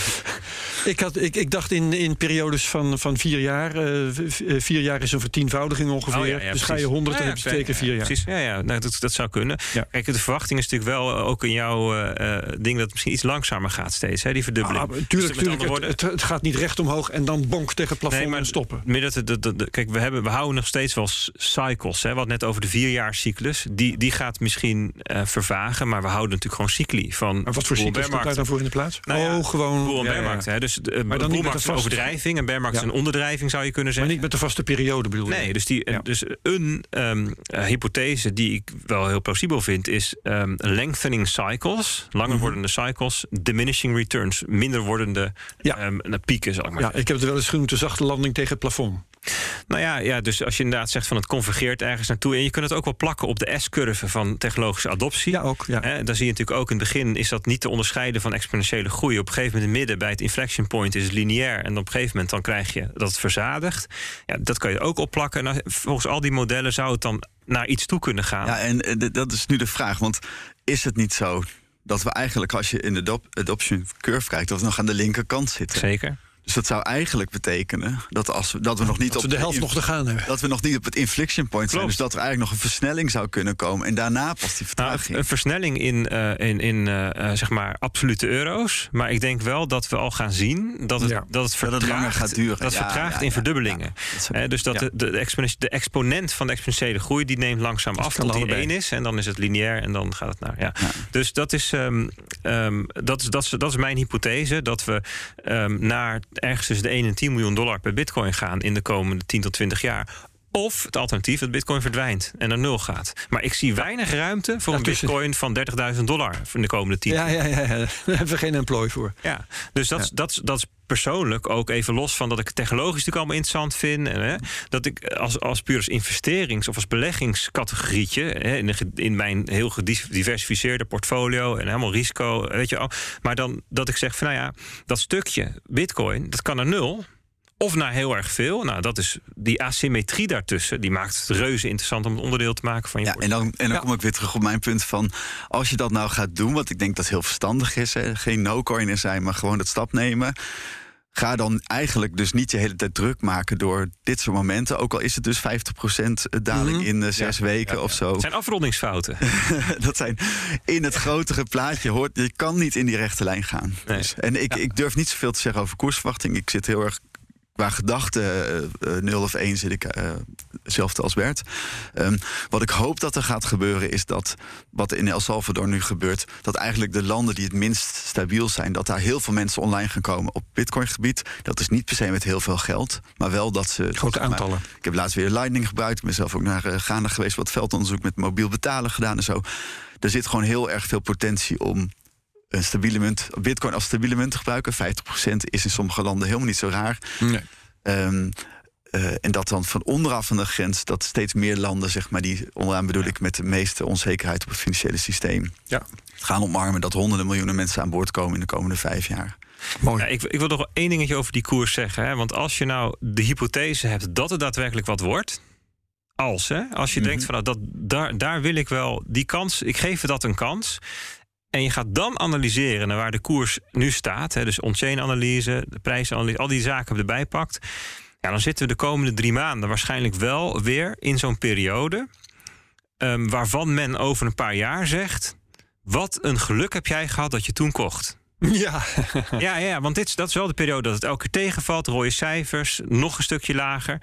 ik, had, ik, ik dacht in, in periodes van, van vier jaar. eh, eh, vier jaar is een vertienvoudiging ongeveer. Oh, ja, ja, dus ga je precies. 100, dan heb je keer vier ja, jaar. Precies, ja, ja. Nou, dat, dat zou kunnen. Kijk, de verwachting is natuurlijk wel eh, ook in jouw ding dat het misschien iets langzamer gaat steeds, hè, die verdubbeling. Ah, Dus tuurlijk, met tuurlijk het, woorden- het, het gaat niet recht omhoog en dan bonk tegen het plafond Nee, maar en stoppen. Meer dat dat- kijk, we, hebben, we houden nog steeds wel cycles. Hè, wat net over de vierjaarscyclus. Die, die gaat misschien eh, vervagen, maar we houden natuurlijk gewoon cycli. Van Maar wat voor cyclus komt daar bearmarkt. dan voor in de plaats? Nou ja, oh, gewoon. Boel- en ja, bearmarkt. Hè, dus de, maar dan niet met de vaste- overdrijving en bearmarkt Ja. is een onderdrijving, zou je kunnen Maar zeggen. niet met de vaste periode bedoel je? Nee, dus, die, dus een ehm, eh, hypothese die ik wel heel plausibel vind, is ehm, lengthening cycles, langer Mhm. wordende cycles, diminishing returns, minder wordende Ja. ehm, pieken, zal ik maar Ja, ik heb het wel eens genoemd de zachte landing tegen het plafond. Nou ja, ja, dus als je inderdaad zegt van het convergeert ergens naartoe, en je kunt het ook wel plakken op de S-curve van technologische adoptie. Ja, ook. Ja. Hè, dan zie je natuurlijk ook in het begin is dat niet te onderscheiden van exponentiële groei. Op een gegeven moment in het midden bij het inflection point is het lineair. En op een gegeven moment dan krijg je dat het verzadigt. Ja, dat kan je ook opplakken. En dan- volgens al die modellen zou het dan naar iets toe kunnen gaan. Ja, en eh, dat is nu de vraag. Want is het niet zo dat we eigenlijk, als je in de adop- adoption curve kijkt, dat we nog aan de linkerkant zitten? Zeker. Dus dat zou eigenlijk betekenen dat, als we, dat we nog niet Dat op we de helft nog te gaan hebben. dat we nog niet op het inflection point zijn. Dus dat er eigenlijk nog een versnelling zou kunnen komen. En daarna pas die Nou, vertraging. een versnelling in, eh, in, in eh, eh, zeg maar absolute euro's. Maar ik denk wel dat we al gaan zien dat het, Ja. dat het dat het vertraagt, langer gaat duren. Dat Ja, vertraagt ja, in verdubbelingen. ja. Dat zou- Eh, dus dat Ja. de, de, exponent- de exponent van de exponentiële groei die neemt langzaam af tot die allebei. 1 is. En dan is het lineair en dan gaat het naar. Ja. Ja. Dus dat is, ehm, ehm, dat, is, dat, is, dat is mijn hypothese. Dat we ehm, naar ergens tussen de 1 en 10 miljoen dollar per bitcoin gaan in de komende 10 tot 20 jaar. Of het alternatief, dat bitcoin verdwijnt en naar nul gaat. Maar ik zie weinig ruimte voor een bitcoin van 30.000 dollar in de komende 10 Ja, ja, ja, ja. Daar hebben we geen employ voor. ja, dus dat, Ja. dat, dat is persoonlijk ook even los van dat ik het technologisch natuurlijk allemaal interessant vind. En, hè, dat ik als, als puur als investerings- of als beleggingscategorietje hè, in, in mijn heel gediversifieerde portfolio en helemaal risico, weet je. Maar dan dat ik zeg van nou ja, dat stukje bitcoin, dat kan naar nul. Of naar heel erg veel. Nou, dat is die asymmetrie daartussen. Die maakt het reuze interessant om het onderdeel te maken van je Ja, en dan, en dan Ja. kom ik weer terug op mijn punt van... als je dat nou gaat doen, wat ik denk dat heel verstandig is... Hè, geen no-coiner zijn, maar gewoon dat stap nemen... ga dan eigenlijk dus niet je hele tijd druk maken door dit soort momenten. Ook al is het dus 50% daling Mhm. in eh, zes weken of zo. Het zijn afrondingsfouten. dat zijn in het grotere plaatje hoort. Je kan niet in die rechte lijn gaan. Nee. Dus, en ik, ik durf niet zoveel te zeggen over koersverwachting. Ik zit heel erg qua gedachten eh, eh, 0 of 1 zit ik eh, hetzelfde als Bert. Ehm, wat ik hoop dat er gaat gebeuren is dat wat in El Salvador nu gebeurt, dat eigenlijk de landen die het minst stabiel zijn, dat daar heel veel mensen online gaan komen op Bitcoin gebied. Dat is niet per se met heel veel geld, maar wel dat ze Grote maar, aantallen. ik heb laatst weer Lightning gebruikt. Ik ben zelf ook naar uh, Ghana geweest, wat veldonderzoek met mobiel betalen gedaan en zo. Er zit gewoon heel erg veel potentie om een stabiele munt, Bitcoin als stabiele munt gebruiken. 50% is in sommige landen helemaal niet zo raar. Nee. Um, uh, en dat dan van onderaf van de grens, dat steeds meer landen, zeg maar, die onderaan bedoel ik met de meeste onzekerheid op het financiële systeem, ja. gaan omarmen dat honderden miljoenen mensen aan boord komen in de komende vijf jaar. Mooi. Ja, ik, ik, wil nog wel één dingetje over die koers zeggen. Hè? Want als je nou de hypothese hebt dat het daadwerkelijk wat wordt. Als, hè? als je mm -hmm. denkt van nou, dat, daar, daar wil ik wel die kans, ik geef dat een kans. En je gaat dan analyseren naar waar de koers nu staat. Hè, dus on-chain analyse, de prijsanalyse, al die zaken erbij pakt. Ja, dan zitten we de komende drie maanden waarschijnlijk wel weer in zo'n periode. Um, waarvan men over een paar jaar zegt. Wat een geluk heb jij gehad dat je toen kocht. Ja, ja, ja, want dit, dat is wel de periode dat het elke keer tegenvalt. Rode cijfers, nog een stukje lager.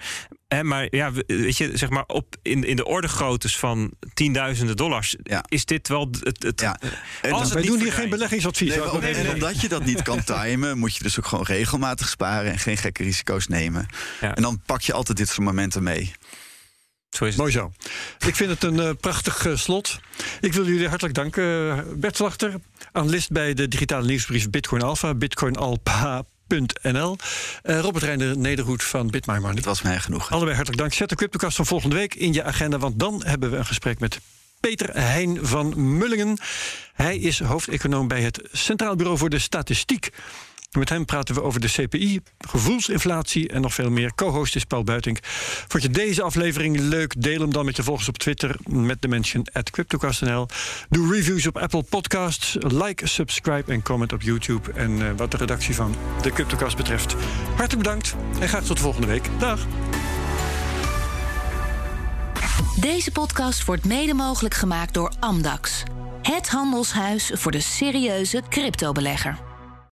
Maar ja, weet je, zeg maar op in, in de orde groottes van tienduizenden dollars ja. is dit wel het. het ja. En als wij doen hier geen beleggingsadvies. Nee, nee, nee, en omdat je dat niet kan timen, moet je dus ook gewoon regelmatig sparen en geen gekke risico's nemen. Ja. En dan pak je altijd dit soort momenten mee. Zo is het. Mooi zo. Ik vind het een uh, prachtig uh, slot. Ik wil jullie hartelijk danken. Uh, Bert Slachter, analist bij de digitale nieuwsbrief Bitcoin Alpha, bitcoinalpha.nl. Uh, Robert Reiner Nederhoed van BitMyMoney. Het was mij genoeg. Allebei hartelijk dank. Zet de CryptoCast van volgende week in je agenda, want dan hebben we een gesprek met Peter Heijn van Mullingen. Hij is hoofdeconoom bij het Centraal Bureau voor de Statistiek. Met hem praten we over de CPI, gevoelsinflatie en nog veel meer. Co-host is Paul Buiting. Vond je deze aflevering leuk? Deel hem dan met je volgers op Twitter met de mention CryptoCast.nl. Doe reviews op Apple Podcasts. Like, subscribe en comment op YouTube. En uh, wat de redactie van de CryptoCast betreft, hartelijk bedankt en graag tot volgende week. Dag. Deze podcast wordt mede mogelijk gemaakt door Amdax. Het handelshuis voor de serieuze cryptobelegger.